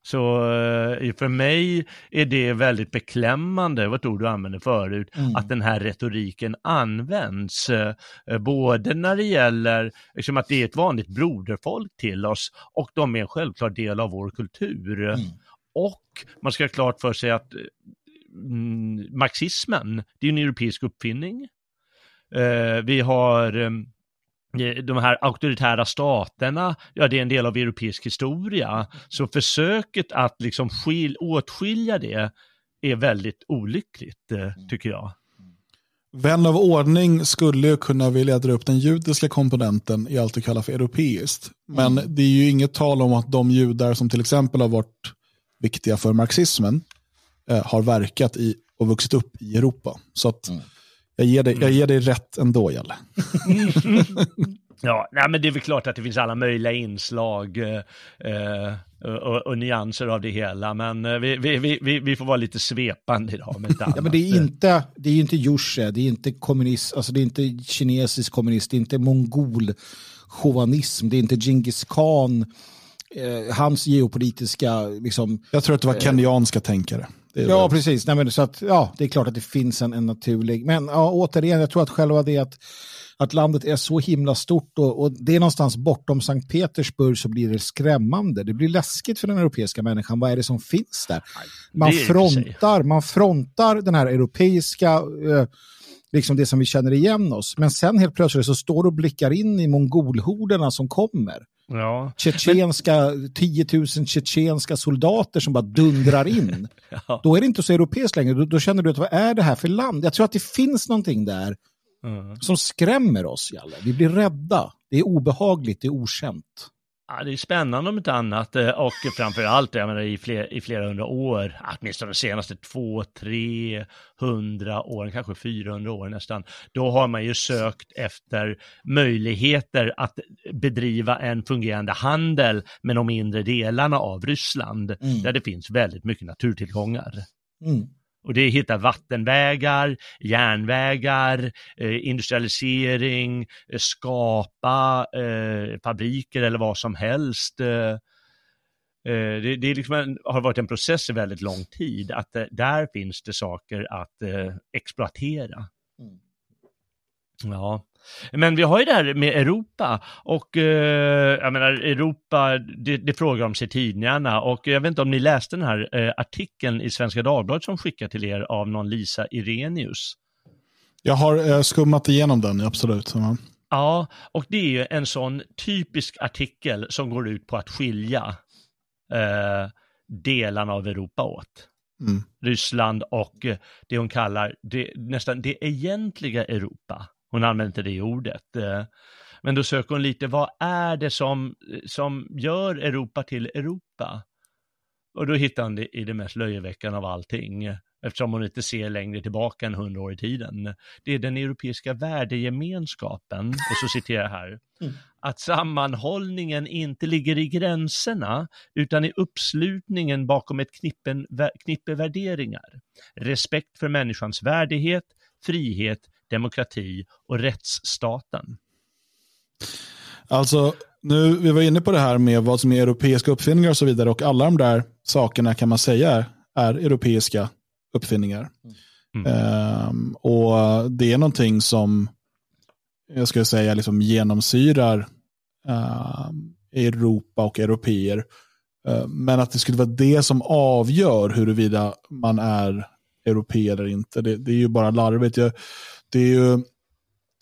Så eh, för mig är det väldigt beklämmande, ett ord du använde förut, mm. att den här retoriken används. Eh, både när det gäller liksom att det är ett vanligt broderfolk till oss och de är en självklar del av vår kultur. Mm. Och man ska ha klart för sig att mm, marxismen, det är en europeisk uppfinning. Eh, vi har de här auktoritära staterna, ja det är en del av europeisk historia. Så försöket att liksom skil, åtskilja det är väldigt olyckligt, eh, tycker jag. Vän av ordning skulle ju kunna vilja dra upp den judiska komponenten i allt du kallar för europeiskt. Men mm. det är ju inget tal om att de judar som till exempel har varit viktiga för marxismen eh, har verkat i och vuxit upp i Europa. Så att mm. Jag ger dig, jag ger dig rätt ändå, Jalle. ja, nej, men det är väl klart att det finns alla möjliga inslag eh, eh och, och, nyanser av det hela, men eh, vi, vi, vi, vi får vara lite svepande idag. Med ja, men det är inte, det är inte Jusche, det är inte kommunist, alltså det är inte kinesisk kommunist, det är inte mongol chauvinism, det är inte Genghis khan, eh, hans geopolitiska... Liksom, Jag tror att det var eh, kenyanska tänkare. Ja, precis. Nej, men, så att, ja, det är klart att det finns en, en naturlig... Men ja, återigen, jag tror att själva det att, att landet är så himla stort och, och det är någonstans bortom Sankt Petersburg så blir det skrämmande. Det blir läskigt för den europeiska människan. Vad är det som finns där? Man frontar, man frontar den här europeiska... Eh, liksom det som vi känner igen oss. Men sen helt plötsligt så står du och blickar in i mongolhorderna som kommer. Ja. Tjetjenska, 10 000 tjetjenska soldater som bara dundrar in. ja. Då är det inte så europeiskt längre. Då, då, känner du att vad är det här för land? Jag tror att det finns någonting där mm. som skrämmer oss, Jalle. Vi blir rädda. Det är obehagligt, det är okänt. Ja, det är spännande om inte annat eh, och framför allt jag menar, i, fler, i flera hundra år, åtminstone de senaste två, tre hundra åren, kanske 400 år nästan, då har man ju sökt efter möjligheter att bedriva en fungerande handel med de mindre delarna av Ryssland, mm. där det finns väldigt mycket naturtillgångar. Mm. Och det är hitta vattenvägar, järnvägar, eh, industrialisering, eh, skapa eh, fabriker eller vad som helst. Det, det liksom en, har varit en process i väldigt lång tid, att där finns det saker att exploatera. Mm. Ja, men vi har ju det här med Europa och eh, jag menar Europa, det, det frågar om sig tidningarna och jag vet inte om ni läste den här eh, artikeln i Svenska Dagbladet som skickade till er av någon Lisa Irenius. Jag har eh, skummat igenom den, absolut. Ja. ja, och det är ju en sån typisk artikel som går ut på att skilja eh, delarna av Europa åt. Mm. Ryssland och det hon kallar det, nästan det egentliga Europa. Hon använder inte det ordet. Eh, men då söker hon lite, vad är det som, som gör Europa till Europa? Och då hittar hon det i det mest löjeväckande av allting, eftersom hon inte ser längre tillbaka än hundra år i tiden. Det är den europeiska värdegemenskapen, och så citerar jag här, mm. att sammanhållningen inte ligger i gränserna, utan i uppslutningen bakom ett knippen, knippe värderingar. Respekt för människans värdighet, frihet, demokrati och rättsstaten? Alltså, nu, vi var inne på det här med vad som är europeiska uppfinningar och så vidare och alla de där sakerna kan man säga är, europeiska uppfinningar. Mm. Um, och det är någonting som jag skulle säga liksom genomsyrar uh, Europa och europeer. Uh, men att det skulle vara det som avgör huruvida man är europeer eller inte, det, det är ju bara larvigt. Jag, det är ju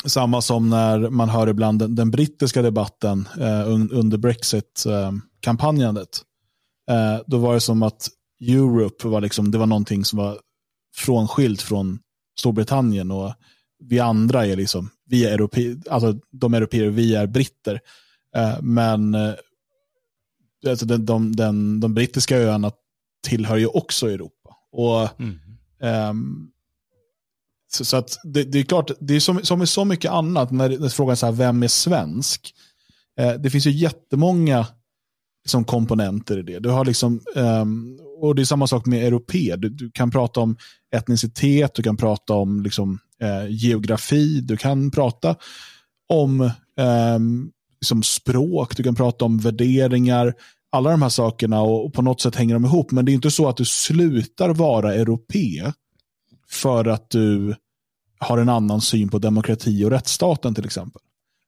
samma som när man hör ibland den, den brittiska debatten eh, under Brexit-kampanjandet. Eh, då var det som att Europe var, liksom, det var någonting som var frånskilt från Storbritannien och vi andra är liksom, vi är europe, alltså de europeer, vi är britter. Eh, men eh, alltså den, de, den, de brittiska öarna tillhör ju också Europa. Och mm så, att det, det, är klart, det är som, som med så mycket annat, när, när frågan är så här, vem är svensk? Eh, det finns ju jättemånga liksom, komponenter i det. Du har liksom, um, och det är samma sak med europe. Du, du, kan prata om etnicitet, du kan prata om liksom, eh, geografi, du kan prata om eh, liksom språk, du kan prata om värderingar. alla de här sakerna och, och på något sätt hänger de ihop. Men det är inte så att du slutar vara europe för att du har en annan syn på demokrati och rättsstaten till exempel.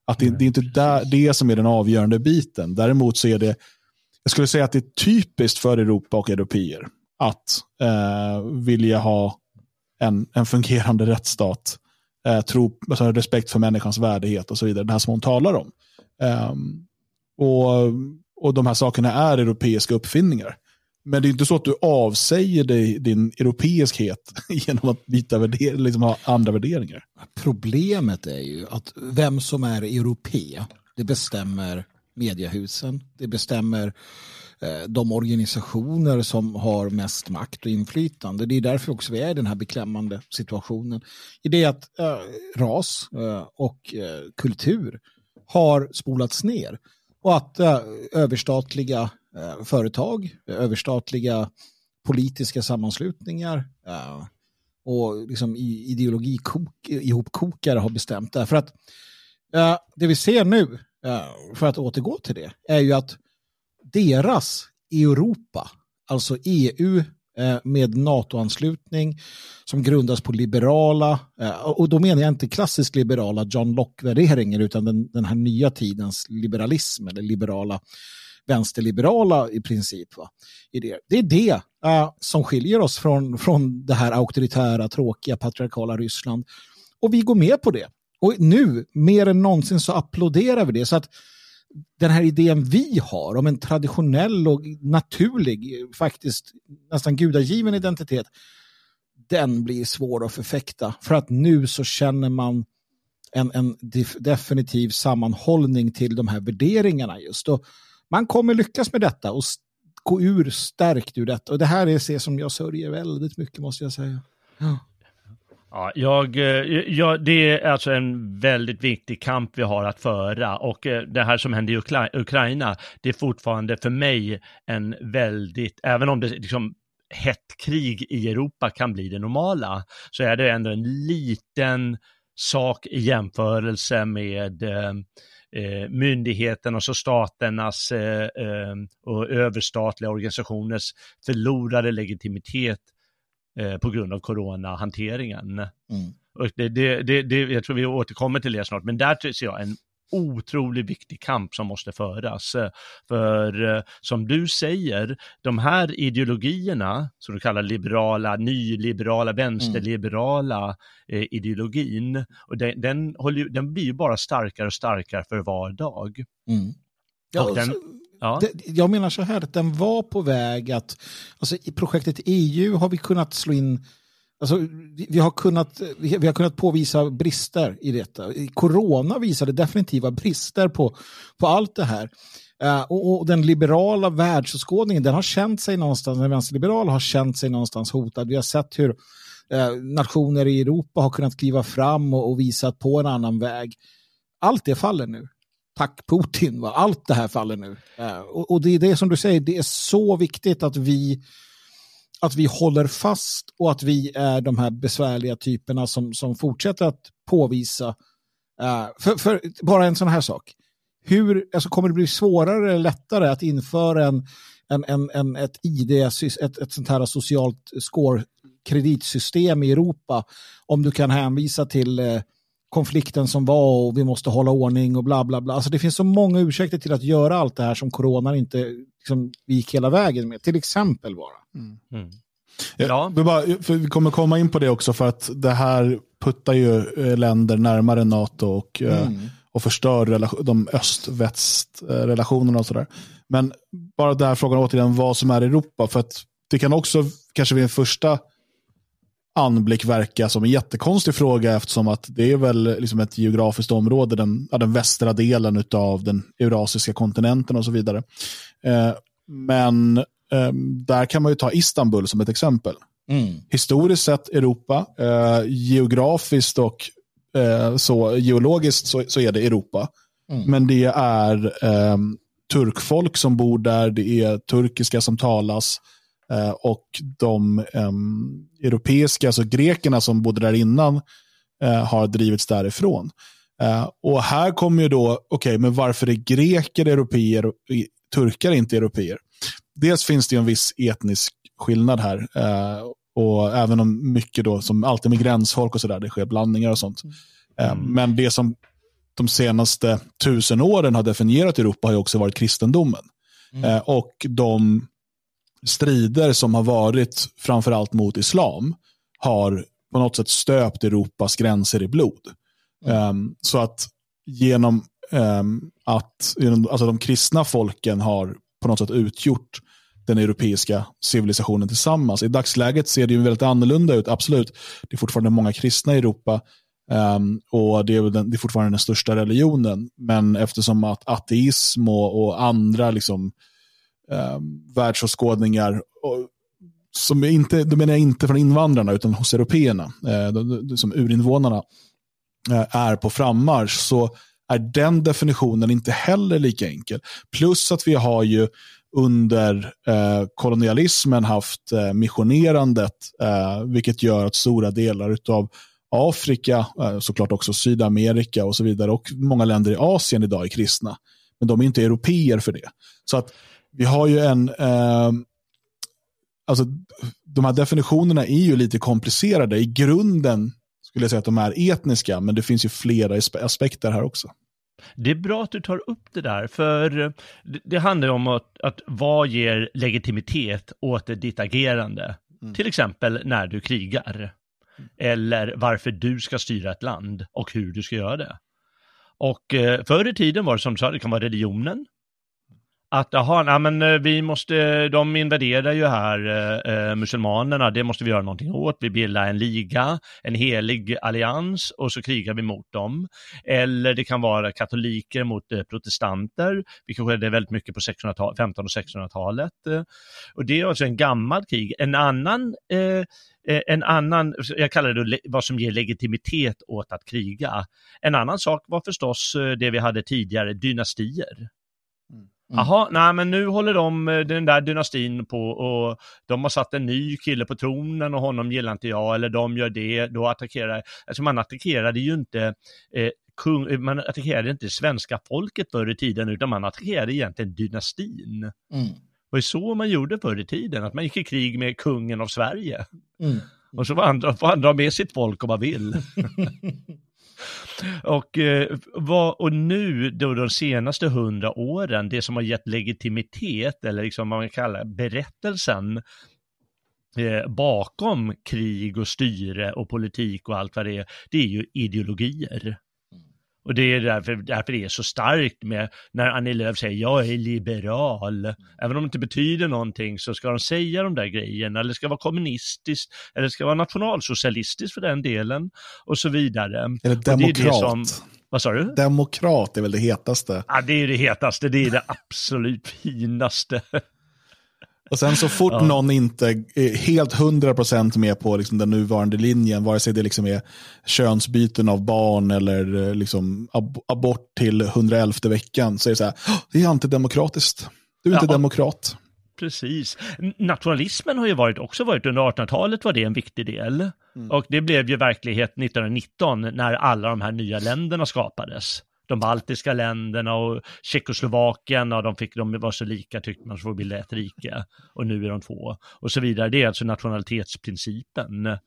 Att det, det är inte där, det som är den avgörande biten. Däremot så är det, jag skulle säga att det är typiskt för Europa och europeer att eh, vilja ha en, en fungerande rättsstat, eh, tro, alltså respekt för människans värdighet och så vidare. Det här som hon talar om. Um, och, och de här sakerna är europeiska uppfinningar. Men det är inte så att du avsäger dig din europeiskhet genom att byta värder, liksom ha andra värderingar. Problemet är ju att vem som är europe, det bestämmer mediehusen, det bestämmer eh, de organisationer som har mest makt och inflytande. Det är därför också vi är i den här beklämmande situationen. I det att äh, ras äh, och äh, kultur har spolats ner och att överstatliga Eh, företag, överstatliga politiska sammanslutningar eh, och liksom ideologikok, ihopkokare har bestämt det. Att eh, det vi ser nu, eh, för att återgå till det, är ju att deras Europa, alltså EU eh, med NATO-anslutning som grundas på liberala, eh, och då menar jag inte klassiskt liberala John Locke-värderingar utan den, den här nya tidens liberalism eller liberala vänsterliberala i princip. Va? Idéer. Det är det uh, som skiljer oss från, från det här auktoritära, tråkiga, patriarkala Ryssland. Och vi går med på det. Och nu, mer än någonsin, så applåderar vi det. Så att den här idén vi har om en traditionell och naturlig, faktiskt nästan gudagiven identitet, den blir svår att förfäkta. För att nu så känner man en, en definitiv sammanhållning till de här värderingarna just. Och man kommer lyckas med detta och gå ur stärkt ur detta. Och det här är det som jag sörjer väldigt mycket måste jag säga. Ja. Ja, jag, eh, jag, det är alltså en väldigt viktig kamp vi har att föra och eh, det här som händer i Ukra Ukraina, det är fortfarande för mig en väldigt, även om det liksom hett krig i Europa kan bli det normala, så är det ändå en liten sak i jämförelse med eh, eh, myndigheternas och staternas eh, eh, och överstatliga organisationers förlorade legitimitet eh, på grund av coronahanteringen. Mm. Och det, det, det, det, jag tror vi återkommer till det snart, men där ser jag en otroligt viktig kamp som måste föras. För eh, som du säger, de här ideologierna, som du kallar liberala, nyliberala, vänsterliberala eh, ideologin, och den, den, håller, den blir ju bara starkare och starkare för var dag. Mm. Ja, den, Ja. jag menar så här att den var på väg att, alltså i projektet EU har vi kunnat slå in Alltså, vi, har kunnat, vi, har kunnat påvisa brister i detta. Corona visade definitiva brister på, på allt det här. Uh, och, och, den liberala världsåskådningen, den har känt sig någonstans, den vänsterliberala har känt sig någonstans hotad. Vi har sett hur uh, nationer i Europa har kunnat kliva fram och, och visat på en annan väg. Allt det faller nu. Tack Putin, va? allt det här faller nu. Uh, och, och det är det som du säger, det är så viktigt att vi att vi håller fast och att vi är de här besvärliga typerna som, som fortsätter att påvisa. Uh, för, för, bara en sån här sak. Hur, alltså kommer det bli svårare eller lättare att införa en, en, en, en, ett ID, ett, ett sånt här socialt score kreditsystem i Europa om du kan hänvisa till eh, konflikten som var och vi måste hålla ordning och bla bla bla. Alltså det finns så många ursäkter till att göra allt det här som coronan inte liksom, gick hela vägen med. Till exempel bara. Mm. Mm. Ja. Vi, bara, vi kommer komma in på det också för att det här puttar ju eh, länder närmare NATO och, eh, mm. och förstör de öst-väst-relationerna och sådär. Men bara den här frågan återigen, vad som är Europa. För att det kan också kanske vid en första anblick verka som en jättekonstig fråga eftersom att det är väl liksom ett geografiskt område, den, ja, den västra delen av den eurasiska kontinenten och så vidare. Eh, men eh, där kan man ju ta Istanbul som ett exempel. Mm. Historiskt sett Europa, eh, geografiskt och så, geologiskt så, så, är det Europa. Mm. Men det är turkfolk som bor där, det är turkiska som talas. Eh, och de um, europeiska, alltså grekerna som bodde där innan, uh, har drivits därifrån. Uh, och här kommer ju då, okej, okay, men varför är greker europeer och turkar inte europeer? Dels finns det ju en viss etnisk skillnad här. Uh, och även om mycket då, som alltid med gränsfolk och sådär, det sker blandningar och sånt. Mm. Men det som de senaste tusen åren har definierat Europa har ju också varit kristendomen. Mm. Och de strider som har varit framförallt mot islam har på något sätt stöpt Europas gränser i blod. Mm. Um, så att genom um, att alltså de kristna folken har på något sätt utgjort den europeiska civilisationen tillsammans. I dagsläget ser det ju väldigt annorlunda ut, absolut. Det är fortfarande många kristna i Europa um, och det är, den, det är, fortfarande den största religionen. Men eftersom att ateism och, och andra liksom, eh, världsåskådningar och, som inte, då menar jag inte från invandrarna utan hos européerna, eh, som urinvånarna, eh, är på frammarsch så är den definitionen inte heller lika enkel. Plus att vi har ju under eh, kolonialismen haft eh, missionerandet, eh, vilket gör att stora delar av Afrika, eh, såklart också Sydamerika och så vidare, och många länder i Asien idag är kristna. Men de är inte europeer för det. Så att vi har ju en, eh, alltså de här definitionerna är ju lite komplicerade. I grunden skulle jag säga att de är etniska, men det finns ju flera aspekter här också. Det är bra att du tar upp det där, för det handlar om att, att vad ger legitimitet åt ditt agerande? Mm. Till exempel när du krigar. Eller varför du ska styra ett land och hur du ska göra det. Och eh, förr i tiden var det som du sa, det kan vara religionen, att jaha, nej, men eh, vi måste, de invaderar ju här eh, eh muselmanerna, det måste vi göra någonting åt. Vi bildar en liga, en helig allians och så krigar vi mot dem. Eller det kan vara katoliker mot eh, protestanter, vilket skedde väldigt mycket på 1500 och 1600-talet. Och det är alltså en gammal krig. En annan eh, eh en annan, jag kallar det vad som ger legitimitet åt att kriga. En annan sak var förstås det vi hade tidigare, dynastier. Mm. Jaha, nej men nu håller de, eh, den där dynastin på och de har satt en ny kille på tronen och honom gillar inte jag, eller de gör det, då attackerar, alltså man attackerade ju inte eh, kung, eh, man attackerade inte svenska folket förr i tiden, utan man attackerade egentligen dynastin. Mm. Det var så man gjorde förr i tiden, att man gick i krig med kungen av Sverige. Mm. Och så får andra, får andra med sitt folk om man vill. Och, eh, vad, och nu då de senaste hundra åren, det som har gett legitimitet eller liksom vad man kallar berättelsen eh, bakom krig och styre och politik och allt vad det är, det är ju ideologier. Och det är därför, därför det är så starkt med när Annie Lööf säger jag är liberal. Även om det inte betyder någonting så ska de säga de där grejerna, eller ska vara kommunistiskt, eller ska vara nationalsocialistiskt för den delen, och så vidare. Eller demokrat. Vad sa du? Demokrat är väl det hetaste. Ja, det är det hetaste, det är det absolut finaste. Och sen så fort ja. någon inte är helt 100% med på liksom den nuvarande linjen, vare sig det liksom är könsbyten av barn eller liksom ab abort till 111 veckan, så är det så här, det är antidemokratiskt. Du är inte ja. demokrat. Precis. Nationalismen har ju varit, också varit under 1800-talet var det en viktig del. Mm. Och det blev ju verklighet 1919 när alla de här nya länderna skapades de baltiska länderna och Tjeckoslovakien, och de, fick, de var så lika tyckte man, så får bilda ett rike. Och nu är de två. Och så vidare. Det är alltså nationalitetsprincipen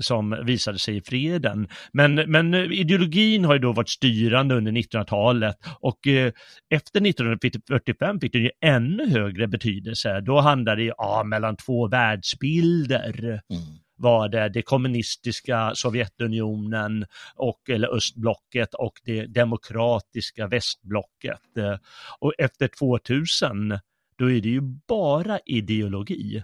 som visade sig i freden. Men, men ideologin har ju då varit styrande under 1900-talet och eh, efter 1945 fick den ju ännu högre betydelse. Då handlade det ja, mellan två världsbilder. Mm var det det kommunistiska Sovjetunionen och, eller östblocket och det demokratiska västblocket. Eh, och efter 2000, då är det ju bara ideologi.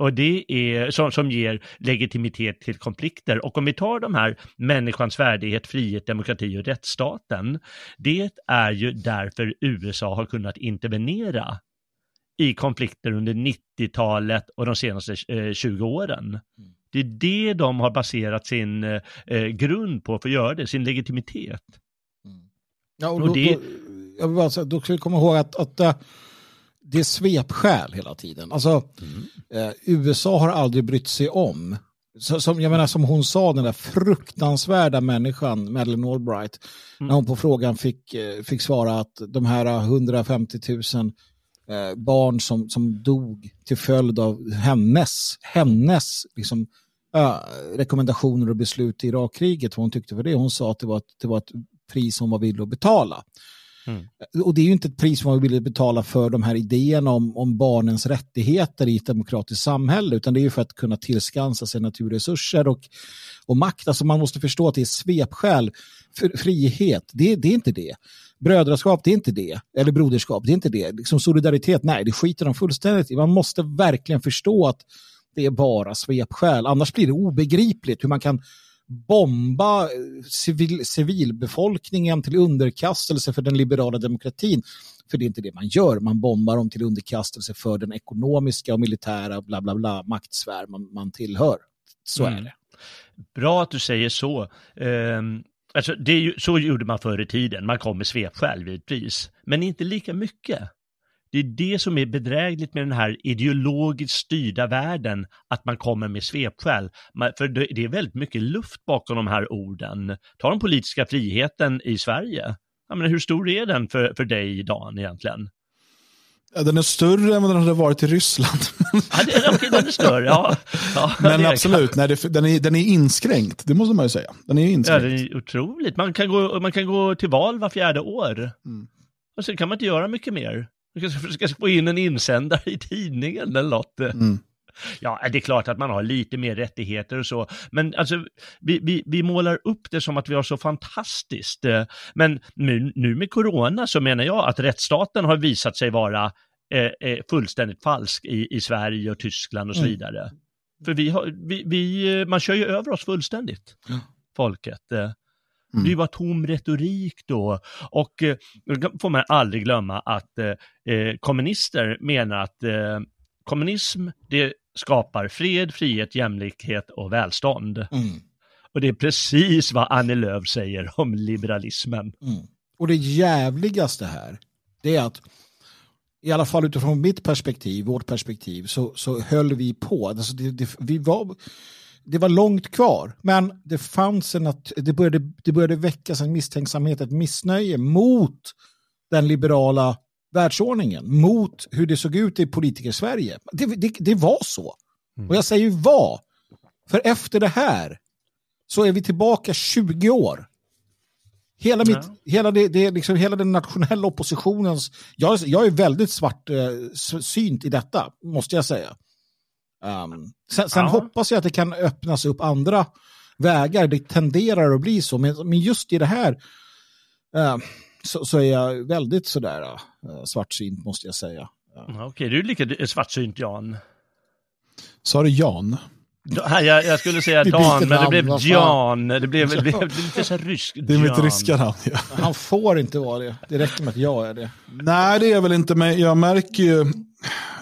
Och det är som, som ger legitimitet till konflikter. Och om vi tar de här människans värdighet, frihet, demokrati och rättsstaten. Det är ju därför USA har kunnat intervenera i konflikter under 90-talet och de senaste eh, 20 åren. Mm. Det är det de har baserat sin eh, eh, grund på för att göra det, sin legitimitet. Mm. Ja, och, och då, det... då, jag vill bara säga, då ska vi komma ihåg att, att uh, det är svepskäl hela tiden. Alltså, mm. uh, USA har aldrig brytt sig om så, som, jag menar, som hon sa, den där fruktansvärda människan, Madeleine Albright, mm. när hon på frågan fick, eh, fick svara att de här 150 000 eh, barn som, som dog till följd av hennes, hennes liksom, eh, rekommendationer och beslut i Irakkriget, vad hon tyckte för det. Hon sa att det var ett, det var ett pris hon var villig att betala. Mm. Eh, och det är ju inte ett pris man vill betala för de här idéerna om, om barnens rättigheter i ett demokratiskt samhälle, utan det är ju för att kunna tillskansa sig naturresurser och, och makt. Alltså man måste förstå att det är svepskäl. För, frihet, det, det är inte det. Brödraskap, det är inte det. Eller broderskap, det är inte det. Liksom solidaritet, nej, det skiter de fullständigt i. Man måste verkligen förstå att det är bara svepskäl. Annars blir det obegripligt hur man kan bomba civil, civilbefolkningen till underkastelse för den liberala demokratin. För det är inte det man gör. Man bombar dem till underkastelse för den ekonomiska och militära bla bla bla maktsfär man, man tillhör. Så mm. är det. Bra att du säger så. Um, alltså det så gjorde man förr i tiden. Man kom med svepskäl pris. Men inte lika mycket. Det är det som är bedrägligt med den här ideologiskt styrda världen, att man kommer med svepskäl. För det är väldigt mycket luft bakom de här orden. Ta den politiska friheten i Sverige. Jag menar, hur stor är den för, för dig, Dan, egentligen? Ja, den är större än vad den hade varit i Ryssland. ja, det, okay, den är större, ja. ja Men absolut, nej, det, den, är, den är inskränkt, det måste man ju säga. Den är inskränkt. Ja, det är otroligt. Man kan gå, man kan gå till val var fjärde år. Mm. Och sen kan man inte göra mycket mer. Du kanske ska få in en insändare i tidningen eller något. Mm. Ja, det är klart att man har lite mer rättigheter och så, men alltså vi, vi, vi målar upp det som att vi har så fantastiskt. Men nu, nu med corona så menar jag att rättsstaten har visat sig vara eh, eh fullständigt falsk i, i Sverige och Tyskland och så mm. vidare. Mm. För vi har, vi, vi, man kör ju över oss fullständigt, folket. Mm. Det bara tom retorik då. Och eh, får man aldrig glömma att eh, eh, kommunister menar att eh, kommunism, det skapar fred, frihet, jämlikhet och välstånd. Mm. Och det är precis vad Annie Lööf säger om liberalismen. Mm. Och det jävligaste här, det är att i alla fall utifrån mitt perspektiv, vårt perspektiv, så, så höll vi på. Alltså det, det, vi var det var långt kvar, men det fanns en att det började, det började väckas en misstänksamhet, ett missnöje mot den liberala världsordningen, mot hur det såg ut i politiker-Sverige. Det, det, det, var så. Och jag säger var, för efter det här så är vi tillbaka 20 år. Hela, mitt, ja. hela, det, det, liksom, hela den nationella oppositionens... Jag, jag är väldigt svart eh, synt i detta, måste jag säga. Um, sen, sen ja. hoppas jag att det kan öppnas upp andra vägar. Det tenderar att bli så. Men, men just i det här uh, så, så, är jag väldigt sådär uh, svartsynt måste jag säga. Uh. Okej, okay, du är lika svartsynt Jan. Sa du Jan? Jag, jag, skulle säga Dan, men det blev Jan. Det blev, det blev lite så ryskt. Det är mitt ryska namn. Ja. Han får inte vara det. Det räcker med att jag är det. Nej, det är väl inte, men jag märker ju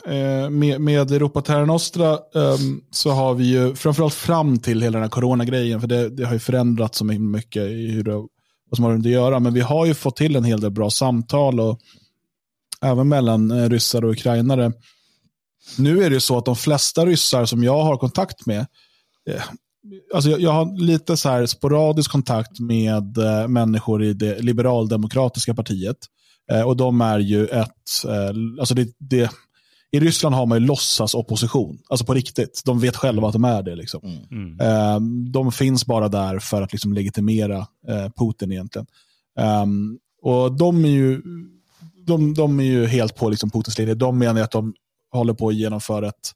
Eh, med, med Europa Terra Nostra um, så har vi ju, framförallt fram till hela den här coronagrejen, för det, det har ju förändrats så mycket i hur det, vad som har att göra, men vi har ju fått till en hel del bra samtal och även mellan eh, ryssar och ukrainare. Nu är det ju så att de flesta ryssar som jag har kontakt med, eh, alltså jag, jag, har lite så här sporadisk kontakt med eh, människor i det liberaldemokratiska partiet. Eh, och de är ju ett, eh, alltså det, det i Ryssland har man ju låtsas opposition, alltså på riktigt. De vet själva att de är det. Liksom. Mm. Um, de finns bara där för att liksom, legitimera uh, Putin egentligen. Um, och de är ju, de, de är ju helt på liksom, Putins linje. De menar att de håller på att genomföra ett,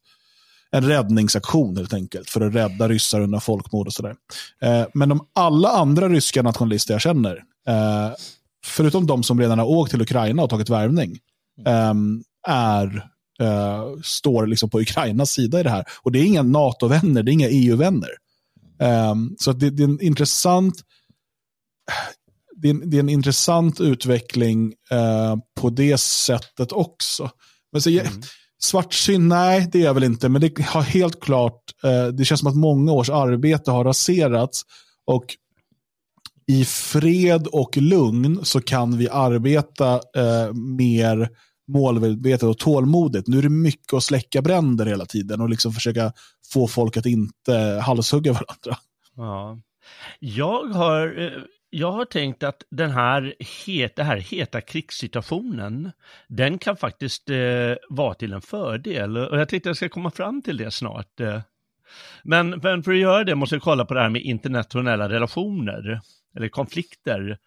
en räddningsaktion helt enkelt för att rädda ryssar undan folkmord och sådär. Uh, men de alla andra ryska nationalister jag känner, uh, förutom de som redan har åkt till Ukraina och tagit värvning, um, är uh, står liksom på Ukrainas sida i det här. Och det är inga NATO-vänner, det är inga EU-vänner. Um, så det, det, är en intressant det är, en, det är en intressant utveckling uh, på det sättet också. Men så, mm. Svartsyn, nej det är jag väl inte, men det har helt klart, uh, det känns som att många års arbete har raserats och i fred och lugn så kan vi arbeta uh, mer målmedvetet och tålmodigt. Nu är det mycket att släcka bränder hela tiden och liksom försöka få folk att inte halshugga varandra. Ja. Jag har, eh, jag har tänkt att den här, het, den här heta krigssituationen, den kan faktiskt eh, vara till en fördel. Och jag tänkte att jag ska komma fram till det snart. Eh. Men, men för att göra det måste jag kolla på det här med internationella relationer, eller konflikter.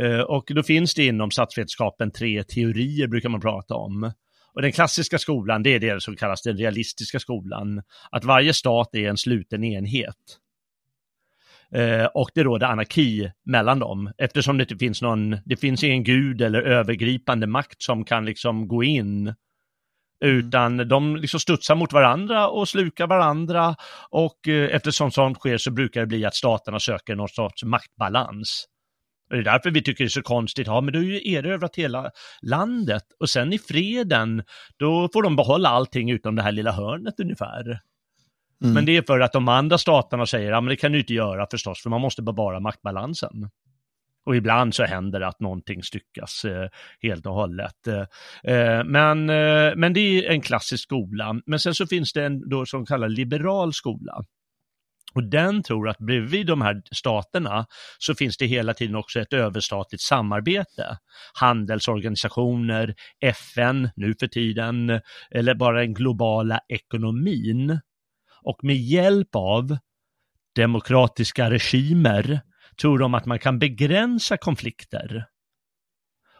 Eh, och då finns det inom statsvetenskapen tre teorier brukar man prata om. Och den klassiska skolan, det är det som kallas den realistiska skolan. Att varje stat är en sluten enhet. Eh, och det råder anarki mellan dem eftersom det inte finns någon, det finns ingen gud eller övergripande makt som kan liksom gå in utan de liksom studsar mot varandra och slukar varandra och eh, eftersom sånt sker så brukar det bli att staterna söker någon sorts maktbalans. Och det är därför vi tycker det är så konstigt, ja men du har ju erövrat hela landet och sen i freden, då får de behålla allting utom det här lilla hörnet ungefär. Mm. Men det är för att de andra staterna säger, ja men det kan du inte göra förstås, för man måste bevara maktbalansen. Och ibland så händer det att någonting styckas eh, helt och hållet. Eh, men, eh, men det är en klassisk skola. Men sen så finns det en då som kallas liberal skola. Och den tror att bredvid de här staterna så finns det hela tiden också ett överstatligt samarbete. Handelsorganisationer, FN nu för tiden, eller bara den globala ekonomin. Och med hjälp av demokratiska regimer tror de att man kan begränsa konflikter.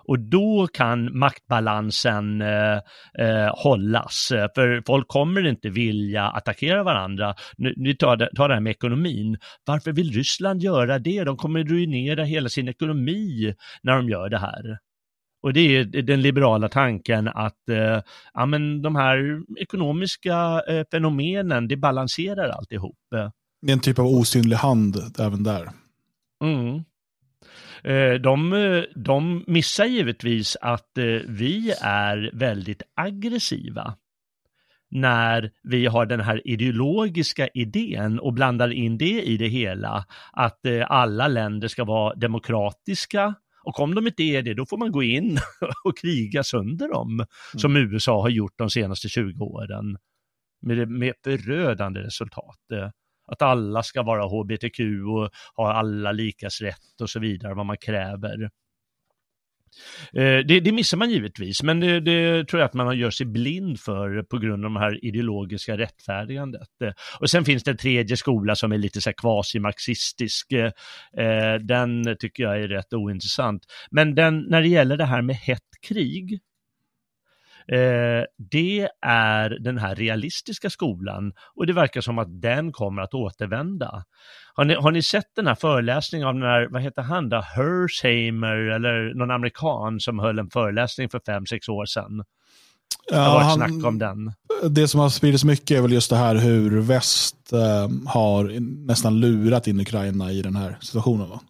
Och då kan maktbalansen eh, eh, hållas, för folk kommer inte vilja attackera varandra. Nu tar det, tar det här med ekonomin. Varför vill Ryssland göra det? De kommer ruinera hela sin ekonomi när de gör det här. Och det är den liberala tanken att eh, ja, men de här ekonomiska eh, fenomenen, det balanserar alltihop. Det är en typ av osynlig hand även där. Mm. Eh, de, de missar givetvis att eh, vi är väldigt aggressiva när vi har den här ideologiska idén och blandar in det i det hela, att eh, alla länder ska vara demokratiska och om de inte är det, då får man gå in och kriga sönder dem, mm. som USA har gjort de senaste 20 åren, med, med förödande resultat att alla ska vara hbtq och ha alla likas rätt och så vidare, vad man kräver. Eh, det, det, missar man givetvis, men det, det, tror jag att man gör sig blind för på grund av det här ideologiska rättfärdigandet. Eh, och sen finns det en tredje skola som är lite så här kvasi-marxistisk. Eh, den tycker jag är rätt ointressant. Men den, när det gäller det här med hett krig, Eh, det är den här realistiska skolan och det verkar som att den kommer att återvända. Har ni, har ni sett den här föreläsningen av den här, vad heter han då, Hersheimer eller någon amerikan som höll en föreläsning för fem, sex år sedan? Det har varit han, snack om den. Det som har spridits mycket är väl just det här hur väst eh, har nästan lurat in Ukraina i den här situationen. Va?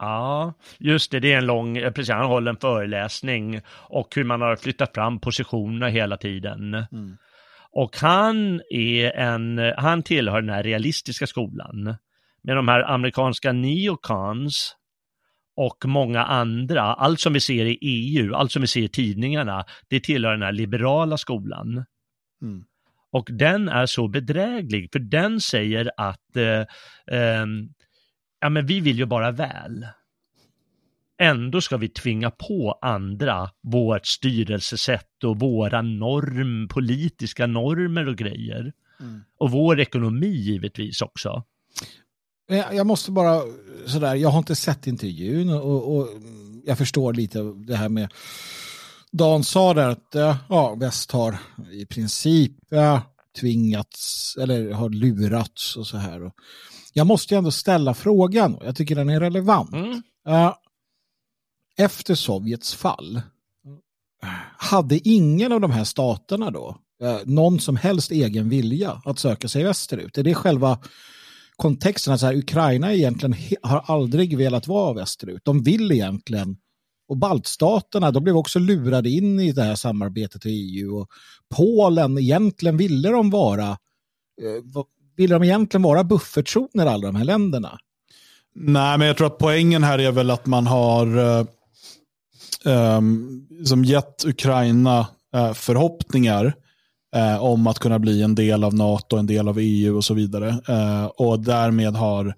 Ja, just det, det är en lång, eh, precis, han håller en föreläsning och hur man har flyttat fram positionerna hela tiden. Mm. Och han är en, han tillhör den här realistiska skolan. Med de här amerikanska neocons och många andra, allt som vi ser i EU, allt som vi ser i tidningarna, det tillhör den här liberala skolan. Mm. Och den är så bedräglig, för den säger att eh, eh, ja men vi vill ju bara väl. Ändå ska vi tvinga på andra vårt styrelsesätt och våra norm, politiska normer och grejer. Mm. Och vår ekonomi givetvis också. Jag måste bara sådär, jag har inte sett intervjun och, och jag förstår lite det här med Dan sa där att ja, väst har i princip ja, tvingats eller har lurats och så här. Jag måste ju ändå ställa frågan, jag tycker den är relevant. Mm. Efter Sovjets fall, hade ingen av de här staterna då någon som helst egen vilja att söka sig västerut? Är det själva kontexten att så här, Ukraina egentligen har aldrig velat vara västerut. De vill egentligen och baltstaterna, de blev också lurade in i det här samarbetet i EU. Och Polen, egentligen ville de vara eh, ville de egentligen vara buffertzoner alla de här länderna? Nej, men jag tror att poängen här är väl att man har eh, ehm, som gett Ukraina eh, förhoppningar eh, om att kunna bli en del av NATO, en del av EU och så vidare. Eh, och därmed har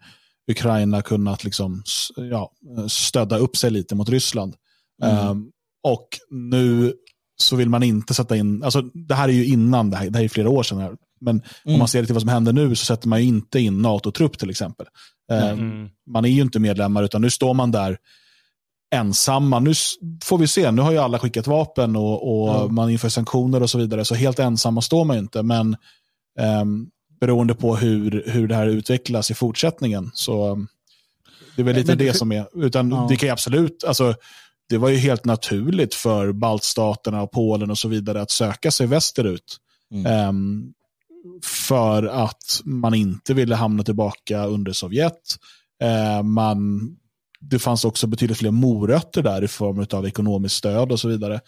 Ukraina kunnat liksom, ja, stödda upp sig lite mot Ryssland. Mm. Um, och nu så vill man inte sätta in, alltså det här är ju innan, det här, det här är flera år sedan, här, men mm. om man ser till vad som händer nu så sätter man inte in NATO-trupp till exempel. Um, mm. Man är ju inte medlemmar utan nu står man där ensamma. Nu får vi se, nu har ju alla skickat vapen och, och mm. man inför sanktioner och så vidare, så helt ensamma står man ju inte. Men um, beroende på hur, hur det här utvecklas i fortsättningen. Så det är väl lite det, det som är, utan ja. det kan ju absolut, alltså, det var ju helt naturligt för baltstaterna och Polen och så vidare att söka sig västerut. Mm. Um, för att man inte ville hamna tillbaka under Sovjet. Uh, man, det fanns också betydligt fler morötter där i form av ekonomiskt stöd och så vidare.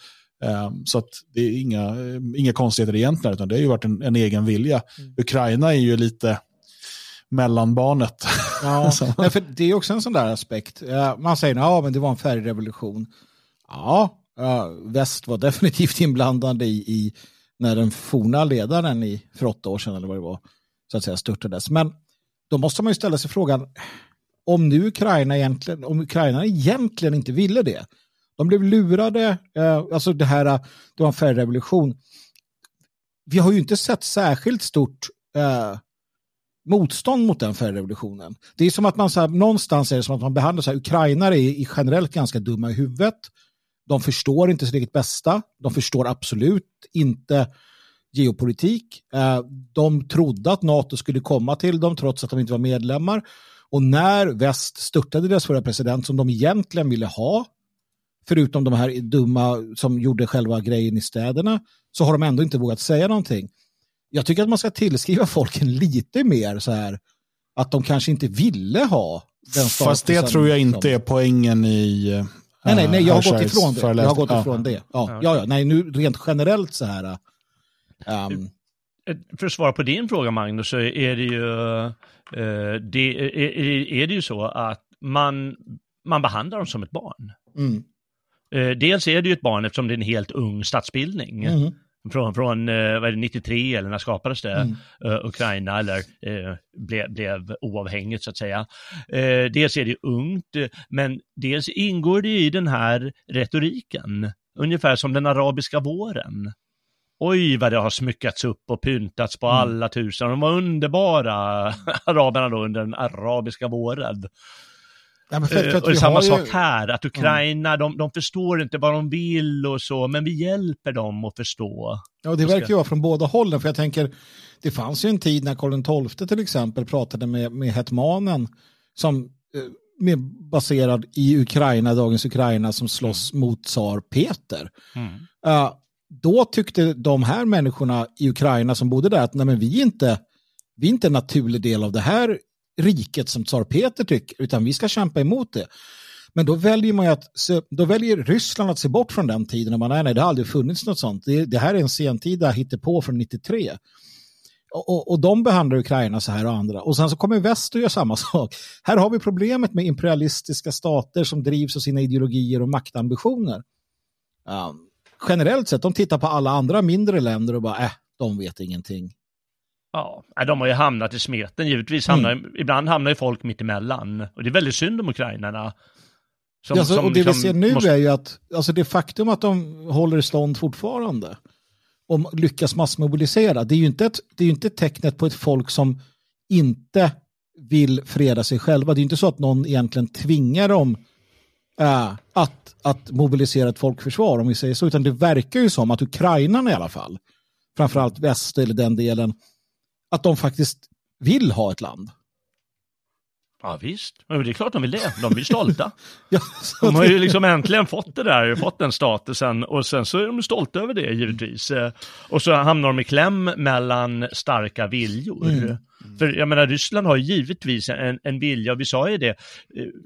Um, så det är inga, inga konstigheter egentligen, utan det har ju varit en, en egen vilja. Mm. Ukraina är ju lite mellanbarnet. Ja, nej, för det är också en sån där aspekt. Man säger ja, det var en färgrevolution. Ja, väst var definitivt inblandade i, i när den forna ledaren i, för åtta år sedan eller vad det var, så att säga störtades. Men då måste man ju ställa sig frågan, om nu Ukraina egentligen, om Ukraina egentligen inte ville det, de blev lurade, eh, alltså det här, det var en färgrevolution. Vi har ju inte sett särskilt stort eh, motstånd mot den färgrevolutionen. Det är som att man så här, någonstans är det som att man behandlar så här, ukrainare är generellt ganska dumma i huvudet. De förstår inte sitt eget bästa. De förstår absolut inte geopolitik. Eh, de trodde att NATO skulle komma till dem trots att de inte var medlemmar. Och när väst störtade deras förra president som de egentligen ville ha, förutom de här dumma som gjorde själva grejen i städerna, så har de ändå inte vågat säga någonting jag tycker att man ska tillskriva folken lite mer så här att de kanske inte ville ha den Fast det tror jag inte är poängen i uh, Nej, nej, nej, jag har gått ifrån det. Jag har gått ifrån ja. det. Ja, ja, ja, nej, nu rent generellt så här. Um... För att svara på din fråga, Magnus, så är det ju, uh, det, är, är det ju så att man, man behandlar dem som ett barn. Mm. Uh, dels är det ju ett barn eftersom det är en helt ung statsbildning. Mm från, från eh, vad är det, 93 eller när skapades det, mm. uh, Ukraina eller uh, ble, blev oavhängigt så att säga. Uh, dels är det ungt, men dels ingår det i den här retoriken, ungefär som den arabiska våren. Oj vad det har smyckats upp och pyntats på mm. alla tusen, de var underbara, araberna då under den arabiska våren. Ja, för och det är samma sak ju... här, att Ukraina, mm. de, de förstår inte vad de vill och så, men vi hjälper dem att förstå. Ja, det verkar ju vara från båda hållen, för jag tänker, det fanns ju en tid när Karl XII till exempel pratade med, med hetmanen som eh, med, baserad i Ukraina, dagens Ukraina, som slåss mm. mot tsar Peter. Mm. Uh, då tyckte de här människorna i Ukraina som bodde där att nej, men vi, är inte, vi är inte en naturlig del av det här riket som tsar Peter tycker, utan vi ska kämpa emot det. Men då väljer man att då väljer Ryssland att se bort från den tiden och man nej, nej, det har aldrig funnits något sånt. Det, det här är en sentida hittepå från 93. Och, och, och, de behandlar Ukraina så här och andra. Och sen så kommer väst och gör samma sak. Här har vi problemet med imperialistiska stater som drivs av sina ideologier och maktambitioner. Um, generellt sett, de tittar på alla andra mindre länder och bara, äh, de vet ingenting. Ja, de har ju hamnat i smeten. Givetvis hamnar, mm. ibland hamnar ju folk mitt emellan. Och det är väldigt synd om ukrainarna. Som, alltså, som och det liksom vi ser nu måste... är ju att alltså det faktum att de håller stånd fortfarande och lyckas massmobilisera, det är ju inte, ett, det är ju inte tecknet på ett folk som inte vill freda sig själva. Det är inte så att någon egentligen tvingar dem äh, att, att mobilisera ett folkförsvar, om vi säger så, utan det verkar ju som att Ukraina i alla fall, framförallt väst eller den delen, att de faktiskt vill ha ett land. Ja visst, men det är klart de vill det. De blir stolta. ja, de har ju liksom äntligen fått det där, fått den statusen och sen så är de stolta över det givetvis. Eh, och så hamnar de i kläm mellan starka viljor. Mm. Mm. För jag menar, Ryssland har givetvis en, en vilja, och vi sa ju det, eh,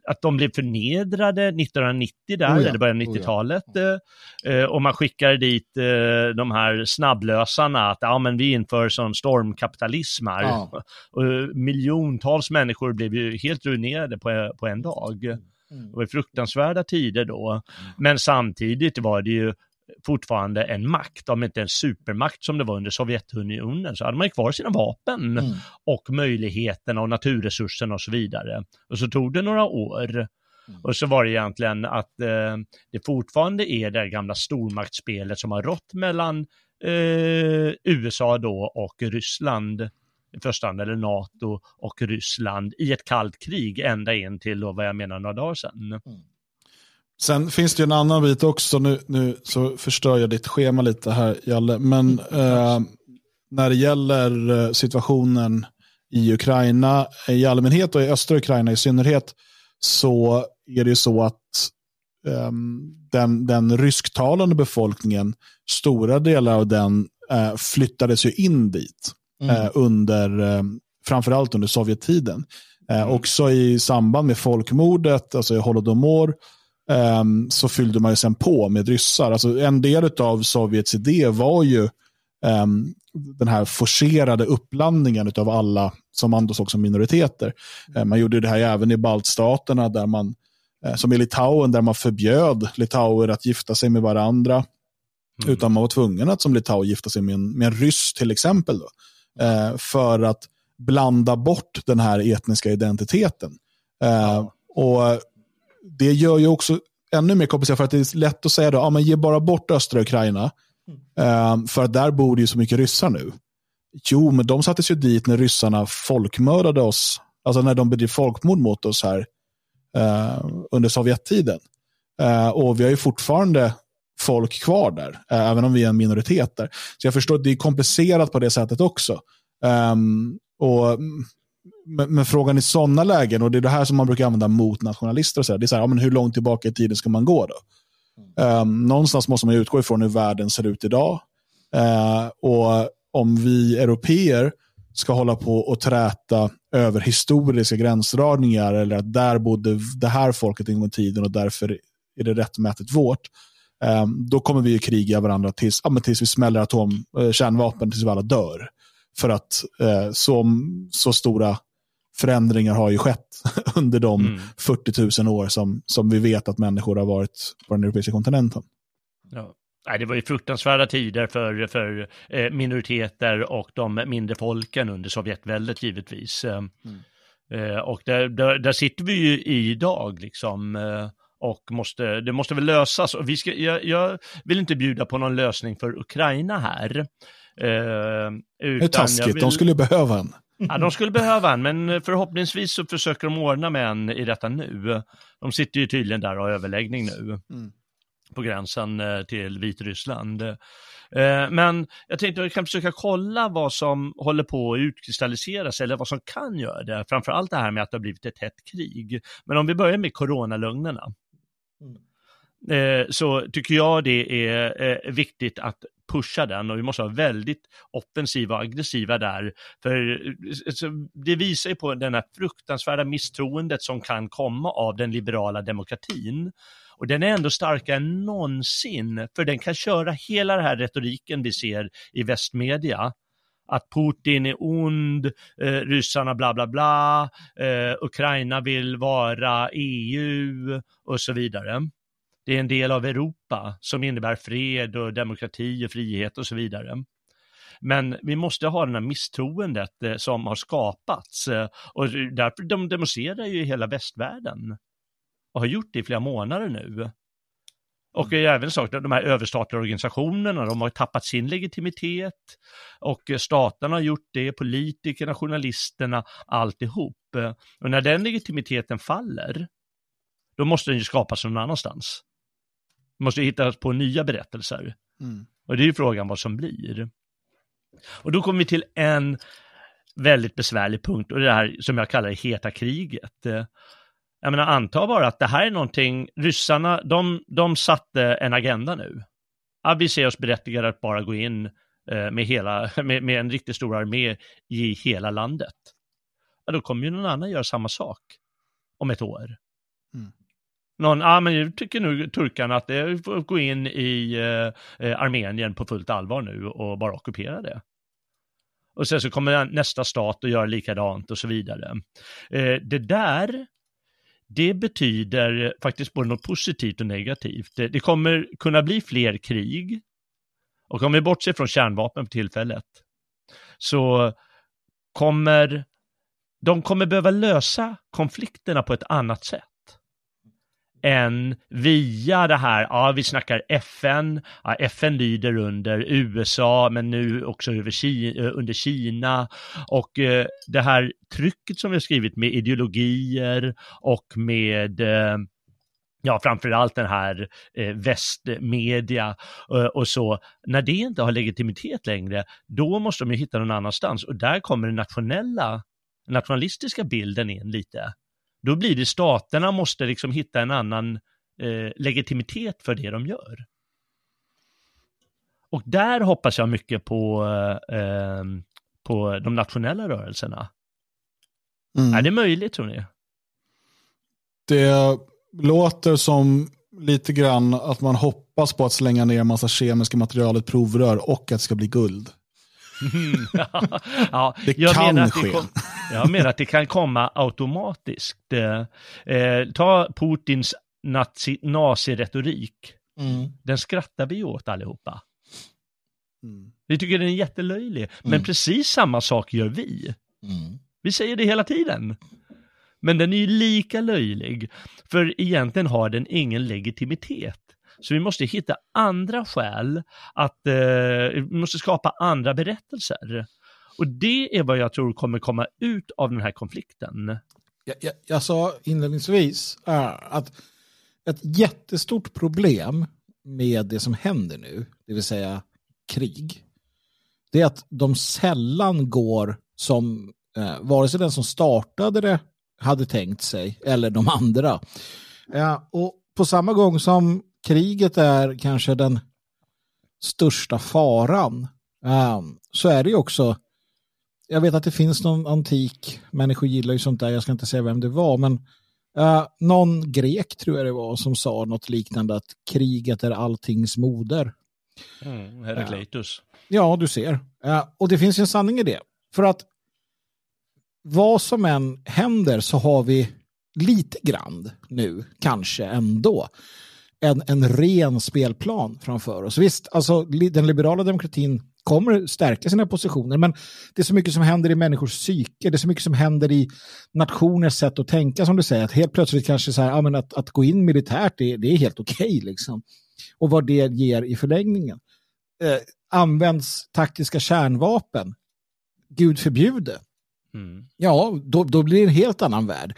att de blev förnedrade 1990 där, oh ja, eller början av 90-talet. Oh ja. Eh, och man skickar dit eh, de här snabblösarna, att ja, men vi inför sån stormkapitalism här. Ja. Och miljontals människor blev ju helt ruinerade på, på en dag. Mm. Det var fruktansvärda tider då. Men samtidigt var det ju fortfarande en makt, om inte en supermakt som det var under Sovjetunionen, så hade man kvar sina vapen mm. och möjligheterna och naturresurserna och så vidare. Och så tog det några år. Mm. Och så var det egentligen att eh, det fortfarande är det gamla stormaktsspelet som har rått mellan eh, USA då och Ryssland i första hand, eller NATO och Ryssland i ett kallt krig ända in till då, vad jag menar några dagar sedan. Mm. Sen finns det ju en annan bit också, nu, nu så förstör jag ditt schema lite här Jalle, men mm. eh, när det gäller eh, situationen i Ukraina i allmänhet och i östra Ukraina i synnerhet så är det ju så att um, den, den rysktalande befolkningen, stora delar av den uh, flyttades ju in dit mm. uh, under, framförallt under Sovjettiden. Mm. Också i samband med folkmordet, alltså i Holodomor, um, så fyllde man ju sen på med ryssar. Alltså en del av Sovjets idé var ju um, den här forcerade uppblandningen av alla som man då såg som minoriteter. Mm. Man gjorde det här även i baltstaterna, där man, uh, som i Litauen, där man förbjöd litauer att gifta sig med varandra. Mm. Utan man var tvungen att som litauer gifta sig med en, med en ryss till exempel. Då, uh, för att blanda bort den här etniska identiteten. Och det gör ju också ännu mer komplicerat för att det är lätt att säga då, ja, men ge bara bort östra Ukraina. Mm. för att där bor det ju så mycket ryssar nu. Jo, men de sattes ju dit när ryssarna folkmördade oss, alltså när de bedrev folkmord mot oss här uh, under Sovjettiden. Uh, och vi har ju fortfarande folk kvar där, uh, även om vi är en minoritet där. Så jag förstår att det är komplicerat på det sättet också. Um, och men, men, frågan i sådana lägen, och det är det här som man brukar använda mot nationalister, och så här, det är så här, ja, men hur långt tillbaka i tiden ska man gå då? Um, någonstans måste man utgå ifrån hur världen ser ut idag. Uh, och om vi europeer ska hålla på och träta över historiska gränsdragningar eller att där bodde det här folket en gång i tiden och därför är det rättmätigt vårt. Um, då kommer vi kriga varandra tills, ja, tills vi smäller atom, uh, kärnvapen, tills vi alla dör. För att uh, så, så stora förändringar har ju skett under de mm. 40 000 år som, som vi vet att människor har varit på den europeiska kontinenten. Ja. Nej, det var ju fruktansvärda tider för, för eh, minoriteter och de mindre folken under Sovjetväldet givetvis. Eh, mm. Eh, och där, där, där, sitter vi ju idag liksom och måste, det måste väl lösas. Och vi ska, jag, jag vill inte bjuda på någon lösning för Ukraina här. Eh, det är taskigt, vill... de skulle behöva en. Ja, de skulle behöva en, men förhoppningsvis så försöker de ordna med en i detta nu. De sitter ju tydligen där och har överläggning nu. Mm. På gränsen eh, till Vitryssland. Eh, men jag tänkte att vi kan försöka kolla vad som håller på att utkristalliseras eller vad som kan göra det. Framförallt det här med att det har blivit ett hett krig. Men om vi börjar med coronalugnerna. Mm. Så tycker jag det är viktigt att pusha den och vi måste vara väldigt offensiva och aggressiva där. För eh, det visar ju på den här fruktansvärda misstroendet som kan komma av den liberala demokratin. Och den är ändå starkare än någonsin, för den kan köra hela den här retoriken vi ser i västmedia att Putin är ond, eh, ryssarna bla bla bla, eh, Ukraina vill vara EU och så vidare. Det är en del av Europa som innebär fred och demokrati och frihet och så vidare. Men vi måste ha det här misstroendet eh, som har skapats eh, och därför de demonstrerar ju i hela västvärlden och har gjort det i flera månader nu. Och mm. även så att de här överstatliga organisationerna, de har tappat sin legitimitet och staterna har gjort det, politikerna, journalisterna, alltihop. Och när den legitimiteten faller, då måste den ju skapas någon annanstans måste hitta på nya berättelser. Mm. Och det är ju frågan vad som blir. Och då kommer vi till en väldigt besvärlig punkt och det här som jag kallar det heta kriget. Jag menar, anta bara att det här är någonting, ryssarna, de, de satte en agenda nu. Ja, vi ser oss berättigade att bara gå in eh, med, hela, med, med en riktigt stor armé i hela landet. Ja, då kommer ju någon annan göra samma sak om ett år. Mm någon, ja ah, men nu tycker nu turkarna att det får gå in i eh, eh, Armenien på fullt allvar nu och bara ockupera det. Och sen så kommer nästa stat att göra likadant och så vidare. Eh, det där, det betyder faktiskt både något positivt och negativt. Det, det kommer kunna bli fler krig. Och om vi bortser från kärnvapen för tillfället, så kommer de kommer behöva lösa konflikterna på ett annat sätt än via det här, ja vi snackar FN, ja, FN lyder under USA men nu också över Kina, eh, under Kina. Och eh, det här trycket som vi har skrivit med ideologier och med eh, ja, framförallt den här eh, västmedia eh, och så, när det inte har legitimitet längre, då måste de ju hitta någon annanstans. Och där kommer den nationella, nationalistiska bilden in lite. Då blir det staterna måste liksom hitta en annan eh, legitimitet för det de gör. Och där hoppas jag mycket på, eh, på de nationella rörelserna. Mm. Är det möjligt tror ni? Det låter som lite grann att man hoppas på att slänga ner massa kemiska material i provrör och att det ska bli guld. ja, det kan ske. Kom, jag menar att det kan komma automatiskt. Eh, eh ta Putins nazi, naziretorik. Mm. Den skrattar vi åt allihopa. Mm. Vi tycker den är jättelöjlig. Mm. Men precis samma sak gör vi. Mm. Vi säger det hela tiden. Men den är ju lika löjlig. För egentligen har den ingen legitimitet. Så vi måste hitta andra skäl att, eh, vi måste skapa andra berättelser. Och det är vad jag tror kommer komma ut av den här konflikten. Jag, jag, jag sa inledningsvis äh, att ett jättestort problem med det som händer nu, det vill säga krig, det är att de sällan går som eh, vare sig den som startade det hade tänkt sig eller de andra. Eh, och på samma gång som kriget är kanske den största faran eh, så är det ju också jag vet att det finns någon antik, människor gillar ju sånt där, jag ska inte säga vem det var, men uh, någon grek tror jag det var som sa något liknande att kriget är alltings moder. Mm, Herakleitus. Uh, ja, du ser. Uh, och det finns ju en sanning i det. För att vad som än händer så har vi lite grann nu, kanske ändå, en, en ren spelplan framför oss. Visst, alltså den liberala demokratin kommer stärka sina positioner. Men det är så mycket som händer i människors psyke, det är så mycket som händer i nationers sätt att tänka som du säger. Att helt plötsligt kanske så här, ja, men att, att gå in militärt, det, det är helt okej okay, liksom. Och vad det ger i förlängningen. Eh, används taktiska kärnvapen, Gud förbjude. Mm. Ja, då, då blir det en helt annan värld.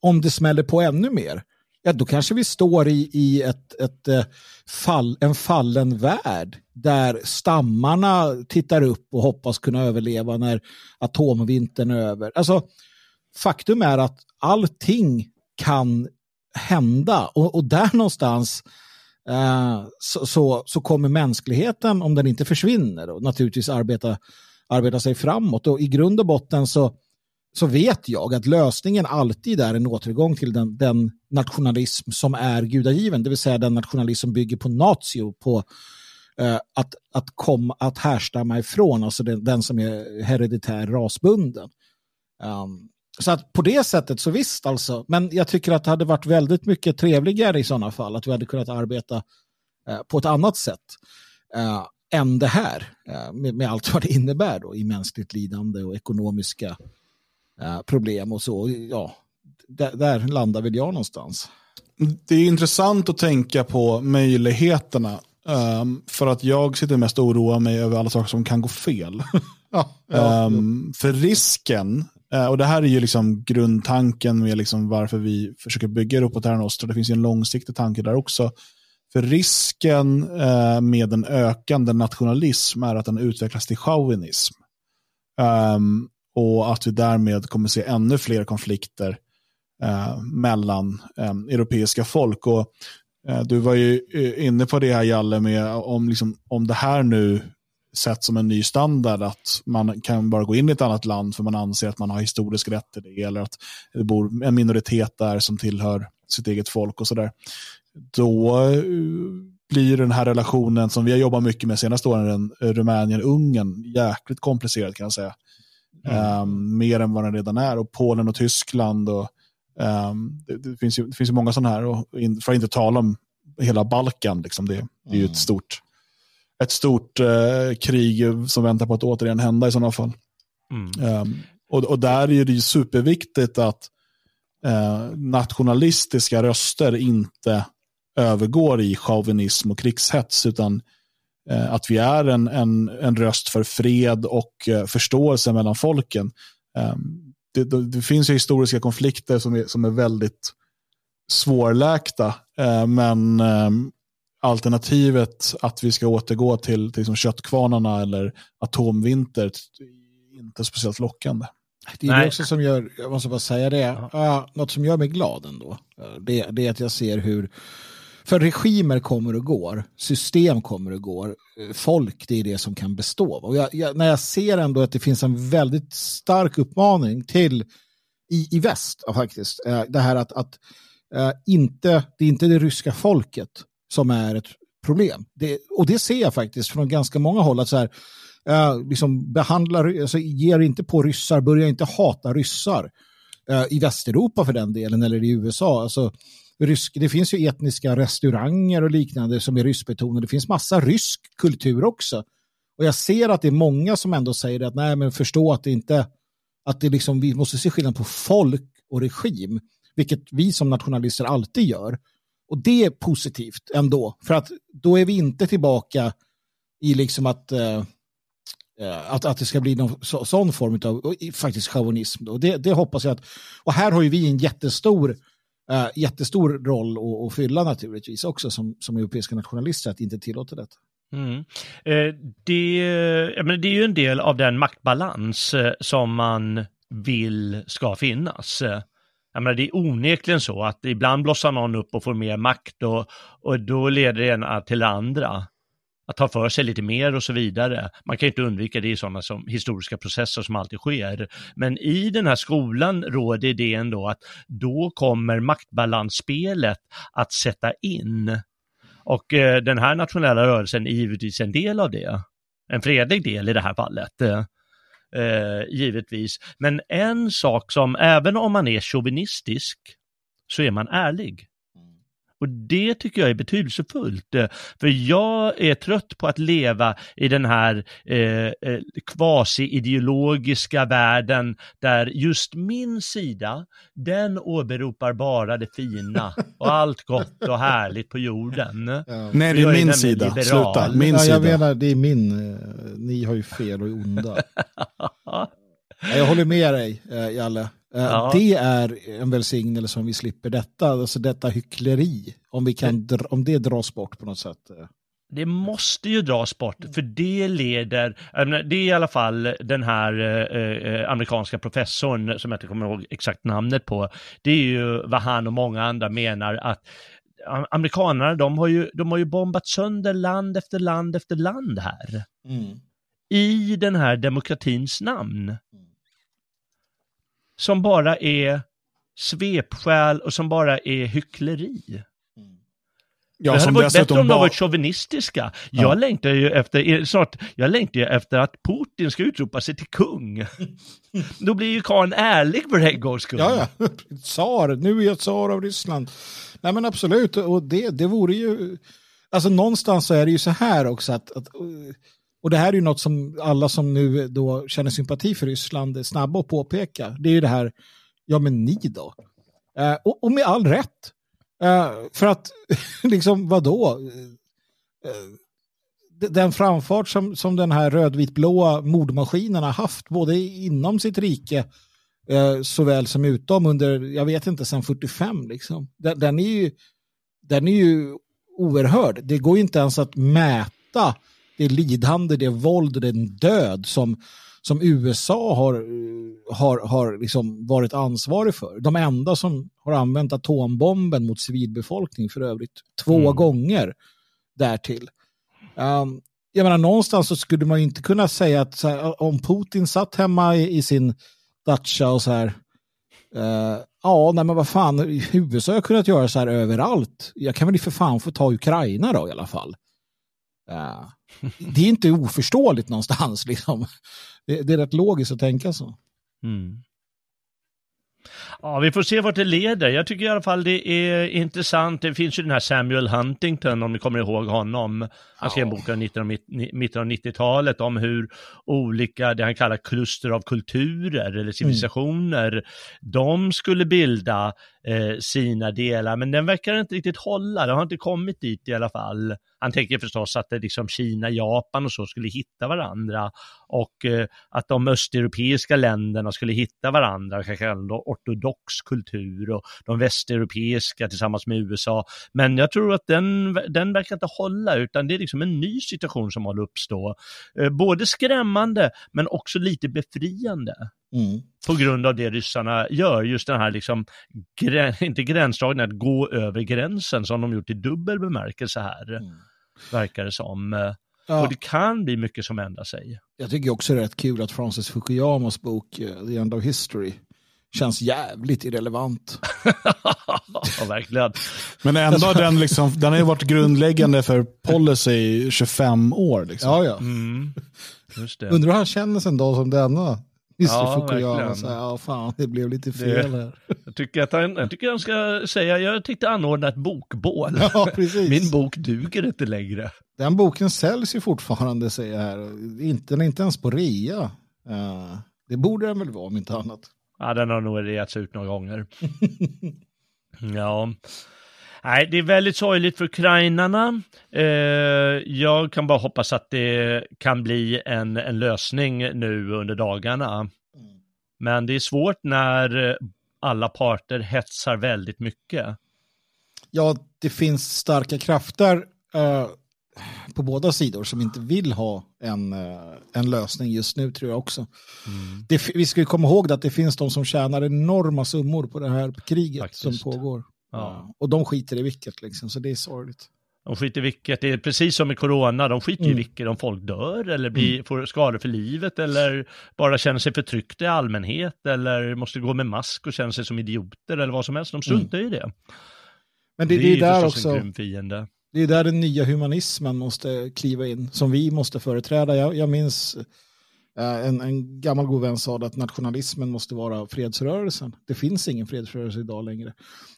Om det smäller på ännu mer, ja, då kanske vi står i, i ett, ett, eh, fall, en fallen värld där stammarna tittar upp och hoppas kunna överleva när atomvintern är över. Alltså, faktum är att allting kan hända och, och där någonstans eh, så, så, så, kommer mänskligheten, om den inte försvinner, och naturligtvis arbeta, arbeta sig framåt. Och i grund och botten så så vet jag att lösningen alltid är en återgång till den, den nationalism som är gudagiven, det vill säga den nationalism som bygger på natio, på eh, att, att, komma, att härstamma ifrån, alltså den, den som är hereditär rasbunden. Um, så att på det sättet så visst alltså, men jag tycker att det hade varit väldigt mycket trevligare i sådana fall, att vi hade kunnat arbeta eh, på ett annat sätt eh, än det här, eh, med, med, allt vad det innebär då, i mänskligt lidande och ekonomiska Eh, problem och så. Ja, där, landar väl jag någonstans. Det är intressant att tänka på möjligheterna. Um, för att jag sitter mest och oroar mig över alla saker som kan gå fel. ja, ja, um, för risken, uh, och det här är ju liksom grundtanken med liksom varför vi försöker bygga Europa Terra Nostra. Det finns ju en långsiktig tanke där också. För risken uh, med en ökande nationalism är att den utvecklas till chauvinism. Um, och att vi därmed kommer se ännu fler konflikter eh, mellan eh, europeiska folk. Och, eh, du var ju eh, inne på det här Jalle, med om, liksom, om det här nu sätts som en ny standard, att man kan bara gå in i ett annat land för man anser att man har historisk rätt till det, eller att det bor en minoritet där som tillhör sitt eget folk och sådär. Då eh, blir den här relationen som vi har jobbat mycket med senaste åren, Rumänien-Ungern, jäkligt komplicerad kan jag säga. Mm. Um, mer än vad den redan är. Och Polen och Tyskland och Um, det, det, finns ju, det finns ju många sådana här, och in, för att inte tala om hela Balkan. Liksom det, det är ju ett mm. stort, ett stort uh, krig som väntar på att återigen hända i sådana fall. Mm. Um, och, och där är det ju superviktigt att uh, nationalistiska röster inte övergår i chauvinism och krigshets, utan att vi är en, en, en röst för fred och förståelse mellan folken. Um, det, det, det, finns ju historiska konflikter som är, som är väldigt svårläkta, eh, men eh, alternativet att vi ska återgå till, till liksom köttkvarnarna eller atomvinter är inte speciellt lockande. Det är det också som gör, jag måste bara säga det, uh, något som gör mig glad ändå, det, det är att jag ser hur för regimer kommer och går, system kommer och går, folk det är det som kan bestå. Och jag, jag, när jag ser ändå att det finns en väldigt stark uppmaning till i, i väst faktiskt, eh, det här att, att eh, inte, det är inte det ryska folket som är ett problem. Det, och det ser jag faktiskt från ganska många håll att så här, eh, liksom behandlar, alltså, ger inte på ryssar, börjar inte hata ryssar i Västeuropa för den delen eller i USA. Alltså, rysk, det finns ju etniska restauranger och liknande som är ryskbetonade. Det finns massa rysk kultur också. Och jag ser att det är många som ändå säger att nej men förstå att det inte att det liksom, vi måste se skillnad på folk och regim, vilket vi som nationalister alltid gör. Och det är positivt ändå, för att då är vi inte tillbaka i liksom att, eh, eh att, att det ska bli någon så, sån form av faktiskt chauvinism. Det, det hoppas jag att, och här har ju vi en jättestor Uh, jättestor roll att, att fylla naturligtvis också som, som europeiska nationalister att inte tillåta detta. Mm. Eh, det, det är ju en del av den maktbalans eh, som man vill ska finnas. Jag menar, det är onekligen så att ibland blossar någon upp och får mer makt och, och då leder det ena till det andra att ta för sig lite mer och så vidare. Man kan inte undvika det i sådana som historiska processer som alltid sker. Men i den här skolan råder idén då att då kommer maktbalansspelet att sätta in. Och eh, den här nationella rörelsen är givetvis en del av det. En fredlig del i det här fallet. Eh, eh, givetvis. Men en sak som, även om man är chauvinistisk, så är man ärlig. Och det tycker jag är betydelsefullt, eh, för jag är trött på att leva i den här eh, eh, kvasi-ideologiska världen där just min sida, den åberopar bara det fina och allt gott och härligt på jorden. Ja. Nej, det är min är sida. Liberal. Sluta, min ja, sida. Jag menar, det är min, eh, ni har ju fel och är onda. jag håller med dig, Jalle. Eh, ja. Det är en välsignelse om vi slipper detta, alltså detta hyckleri, om, vi kan, om det dras bort på något sätt. Eh. Det måste ju dras bort, för det leder, det är i alla fall den här eh, amerikanska professorn, som jag inte kommer ihåg exakt namnet på, det är ju vad han och många andra menar att amerikanerna, de har ju, de har ju bombat sönder land efter land efter land här. Mm. I den här demokratins namn. Mm som bara är svepskäl och som bara är hyckleri. Ja, det hade varit bättre om de varit chauvinistiska. Ja. Jag längtar ju efter, snart, jag längtar ju efter att Putin ska utropa sig till kung. Då blir ju karln ärlig för en gångs skull. Ja, ja. Tsar, nu är jag tsar av Ryssland. Nej men absolut, och det, det vore ju, alltså någonstans så är det ju så här också att, att och det här är ju något som alla som nu då känner sympati för Ryssland är snabba att påpeka. Det är ju det här, ja men ni då? Eh, och, och, med all rätt. Eh, för att, liksom vadå? Eh, den framfart som, som den här rödvitblåa mordmaskinen har haft, både inom sitt rike eh, såväl som utom under, jag vet inte, sedan 45 liksom. Den, den, är ju, den är ju oerhörd. Det går ju inte ens att mäta det lidande, det våld, det är en död som, som USA har, har, har liksom varit ansvarig för. De enda som har använt atombomben mot civilbefolkning för övrigt två mm. gånger därtill. Um, jag menar, någonstans så skulle man inte kunna säga att här, om Putin satt hemma i, i sin dacha och så här, uh, ja, nej men vad fan, USA har kunnat göra så här överallt. Jag kan väl för fan få ta Ukraina då i alla fall. Eh, det är inte oförståeligt någonstans. Liksom. Det, det, är rätt logiskt att tänka så. Mm. Ja, vi får se vart det leder. Jag tycker i alla fall det är intressant. Det finns ju den här Samuel Huntington, om ni kommer ihåg honom. Han skrev en bok i mitten av 90-talet om hur olika, det han kallar kluster av kulturer eller civilisationer, mm. de skulle bilda eh, sina delar. Men den verkar inte riktigt hålla, det har inte kommit dit i alla fall. Han tänker förstås att det liksom Kina, Japan och så skulle hitta varandra och eh, att de östeuropeiska länderna skulle hitta varandra, kanske ändå ortodox kultur och de västeuropeiska tillsammans med USA. Men jag tror att den, den verkar inte hålla utan det är liksom en ny situation som håller uppstå. Eh, både skrämmande men också lite befriande. Mm. På grund av det ryssarna gör, just den här liksom, grä, inte gränsdragningen, att gå över gränsen som de gjort i dubbel bemärkelse här. Mm verkar det som. Ja. Och det kan bli mycket som ändrar sig. Jag tycker också det är rätt kul att Francis Fukuyamas bok eh, The End of History känns jävligt irrelevant. ja, verkligen. Men ändå har den, liksom, den har ju varit grundläggande för policy i 25 år. Liksom. Ja, ja. Mm. Undrar hur han känner sig en dag som denna. Just ja, Fukuyama, så, ja fan det blev lite fel här. Jag tycker att han, jag tycker han ska säga, jag tänkte anordna ett bokbål. Ja, precis. Min bok duger inte längre. Den boken säljs ju fortfarande säger jag här. Inte, den är inte ens på rea. Uh, det borde den väl vara om inte annat. Ja, den har nog reats ut några gånger. ja. Nej, det är väldigt sorgligt för ukrainarna. Eh, jag kan bara hoppas att det kan bli en, en lösning nu under dagarna. Men det är svårt när alla parter hetsar väldigt mycket. Ja, det finns starka krafter eh, på båda sidor som inte vill ha en, eh, en lösning just nu tror jag också. Mm. Det, vi ska komma ihåg att det finns de som tjänar enorma summor på det här kriget Faktiskt. som pågår. Ja. Och de skiter i vilket, liksom, så det är sorgligt. De skiter i vilket, det är precis som med corona, de skiter mm. i vilket, om folk dör eller blir, mm. får skador för livet eller bara känner sig förtryckta i allmänhet eller måste gå med mask och känner sig som idioter eller vad som helst, de struntar mm. i det. Men det, det, det är där också, det är där den nya humanismen måste kliva in, som vi måste företräda. Jag, jag minns eh, en, en gammal god vän sa att nationalismen måste vara fredsrörelsen. Det finns ingen fredsrörelse idag längre.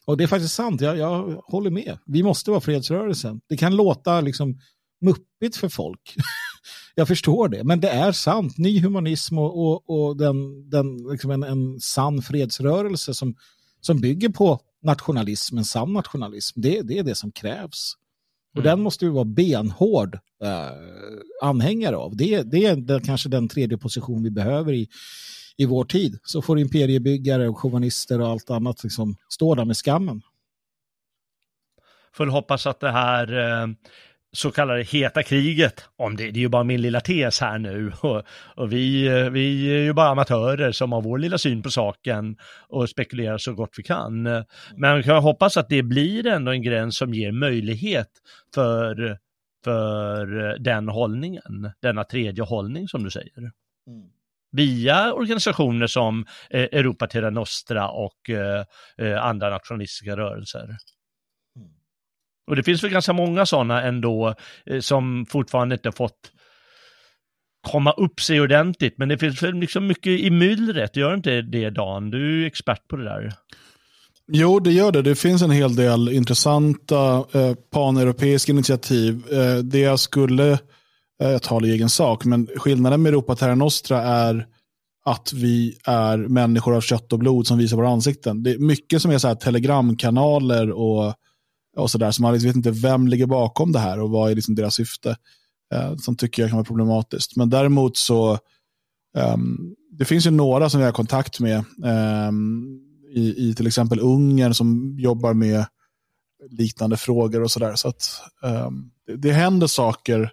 Och det är faktiskt sant, jag, jag håller med. Vi måste vara fredsrörelsen. Det kan låta liksom muppigt för folk. jag förstår det, men det är sant. Ny humanism och, och, och den, den, liksom en, en sann fredsrörelse som, som bygger på nationalism, en sann nationalism, det, det är det som krävs. Och mm. den måste vi vara benhård eh, anhängare av. Det, det är den, kanske den tredje position vi behöver i, i vår tid. Så får imperiebyggare och chauvinister och allt annat liksom stå där med skammen. Får hoppas att det här eh, så kallade heta kriget, om det, det är ju bara min lilla tes här nu, och, och, vi, vi är ju bara amatörer som har vår lilla syn på saken och spekulerar så gott vi kan. Men jag hoppas att det blir ändå en gräns som ger möjlighet för, för den hållningen, denna tredje hållning som du säger. Mm. Via organisationer som eh, Europa Terra Nostra och eh, eh andra nationalistiska rörelser. Och det finns väl ganska många sådana ändå eh, som fortfarande inte fått komma upp sig ordentligt. Men det finns väl liksom mycket i myllret, gör inte det Dan? Du är ju expert på det där. Jo, det gör det. Det finns en hel del intressanta eh, paneuropeiska initiativ. Eh, det jag skulle, eh, jag talar i egen sak, men skillnaden med Europa Terra Nostra är att vi är människor av kött och blod som visar våra ansikten. Det är mycket som är så här telegramkanaler och och sådär. Så man liksom vet inte vem ligger bakom det här och vad är liksom deras syfte. Eh, som tycker jag kan vara problematiskt. Men däremot så, um, det finns ju några som vi har kontakt med um, i, i till exempel Ungern som jobbar med liknande frågor och sådär. Så att um, det, det händer saker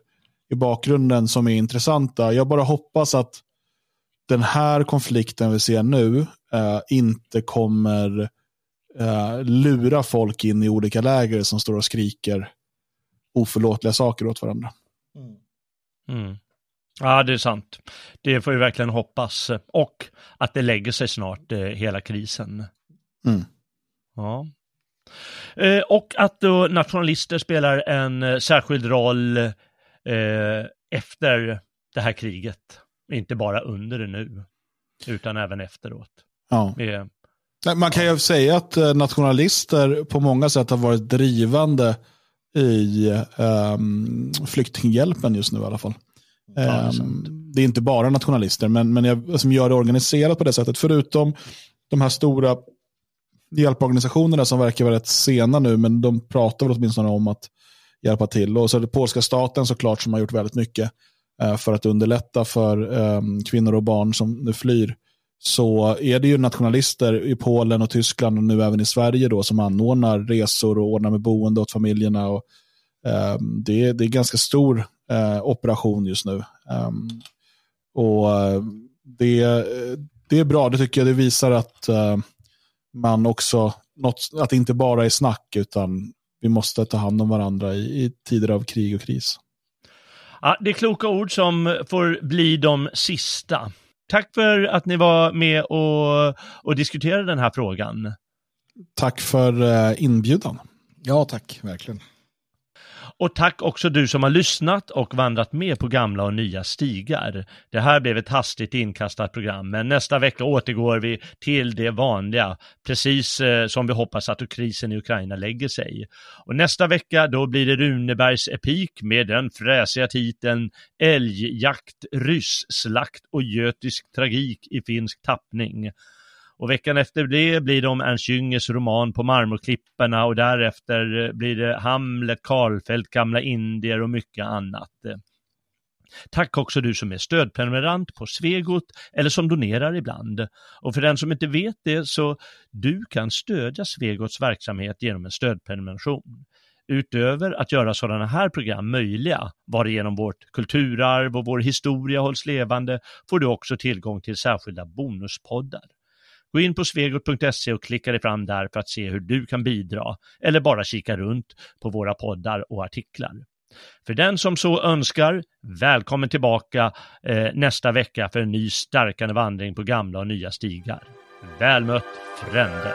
i bakgrunden som är intressanta. Jag bara hoppas att den här konflikten vi ser nu eh, inte kommer uh, lura folk in i olika läger som står och skriker oförlåtliga saker åt varandra. Mm. Mm. Ja, det är sant. Det får vi verkligen hoppas. Och att det lägger sig snart, eh, hela krisen. Mm. Ja. Eh, och att då nationalister spelar en eh, särskild roll eh, efter det här kriget. Inte bara under det nu, utan även efteråt. Ja. Med Man kan ju säga att eh, nationalister på många sätt har varit drivande i um, flyktinghjälpen just nu i alla fall. Ja, um, det är inte bara nationalister, men, men jag, som gör det organiserat på det sättet. Förutom de här stora hjälporganisationerna som verkar vara rätt sena nu, men de pratar väl åtminstone om att hjälpa till. Och så är det polska staten såklart som har gjort väldigt mycket uh, för att underlätta för um, kvinnor och barn som nu flyr så är det ju nationalister i Polen och Tyskland och nu även i Sverige då som anordnar resor och ordnar med boende åt familjerna. Och, eh, det, det är ganska stor eh, operation just nu. Um, och eh, det, det är bra, det tycker jag. Det visar att eh, man också, något, att det inte bara är snack utan vi måste ta hand om varandra i, i tider av krig och kris. Ja, det är kloka ord som får bli de sista. Tack för att ni var med och, och diskuterade den här frågan. Tack för uh, inbjudan. Ja, tack, verkligen. Och tack också du som har lyssnat och vandrat med på gamla och nya stigar. Det här blev ett hastigt inkastat program, men nästa vecka återgår vi till det vanliga, precis eh, som vi hoppas att krisen i Ukraina lägger sig. Och nästa vecka då blir det Runebergs epik med den fräsiga titeln Älgjakt, ryssslakt och götisk tragik i finsk tappning. Och veckan efter det blir det om Ernst Jüngers roman På marmorklipporna och därefter eh, blir det Hamlet, Karlfeldt, Gamla Indier och mycket annat. Tack också du som är stödprenumerant på Svegot eller som donerar ibland. Och för den som inte vet det så du kan stödja Svegots verksamhet genom en stödprenumeration. Utöver att göra sådana här program möjliga, varigenom vårt kulturarv och vår historia hålls levande, får du också tillgång till särskilda bonuspoddar. Gå in på svegot.se och klicka dig fram där för att se hur du kan bidra eller bara kika runt på våra poddar och artiklar. För den som så önskar, välkommen tillbaka eh, nästa vecka för en ny stärkande vandring på gamla och nya stigar. Väl mött, frände!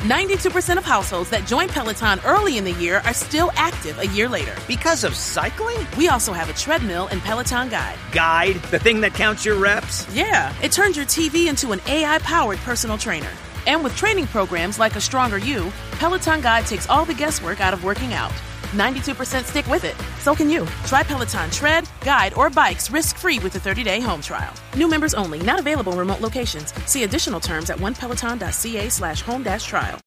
92% of households that join Peloton early in the year are still active a year later. Because of cycling? We also have a treadmill and Peloton Guide. Guide? The thing that counts your reps? Yeah, it turns your TV into an AI powered personal trainer. And with training programs like A Stronger You, Peloton Guide takes all the guesswork out of working out. 92% stick with it. So can you. Try Peloton Tread, Guide, or Bikes risk free with a 30 day home trial. New members only, not available in remote locations. See additional terms at onepeloton.ca slash home dash trial.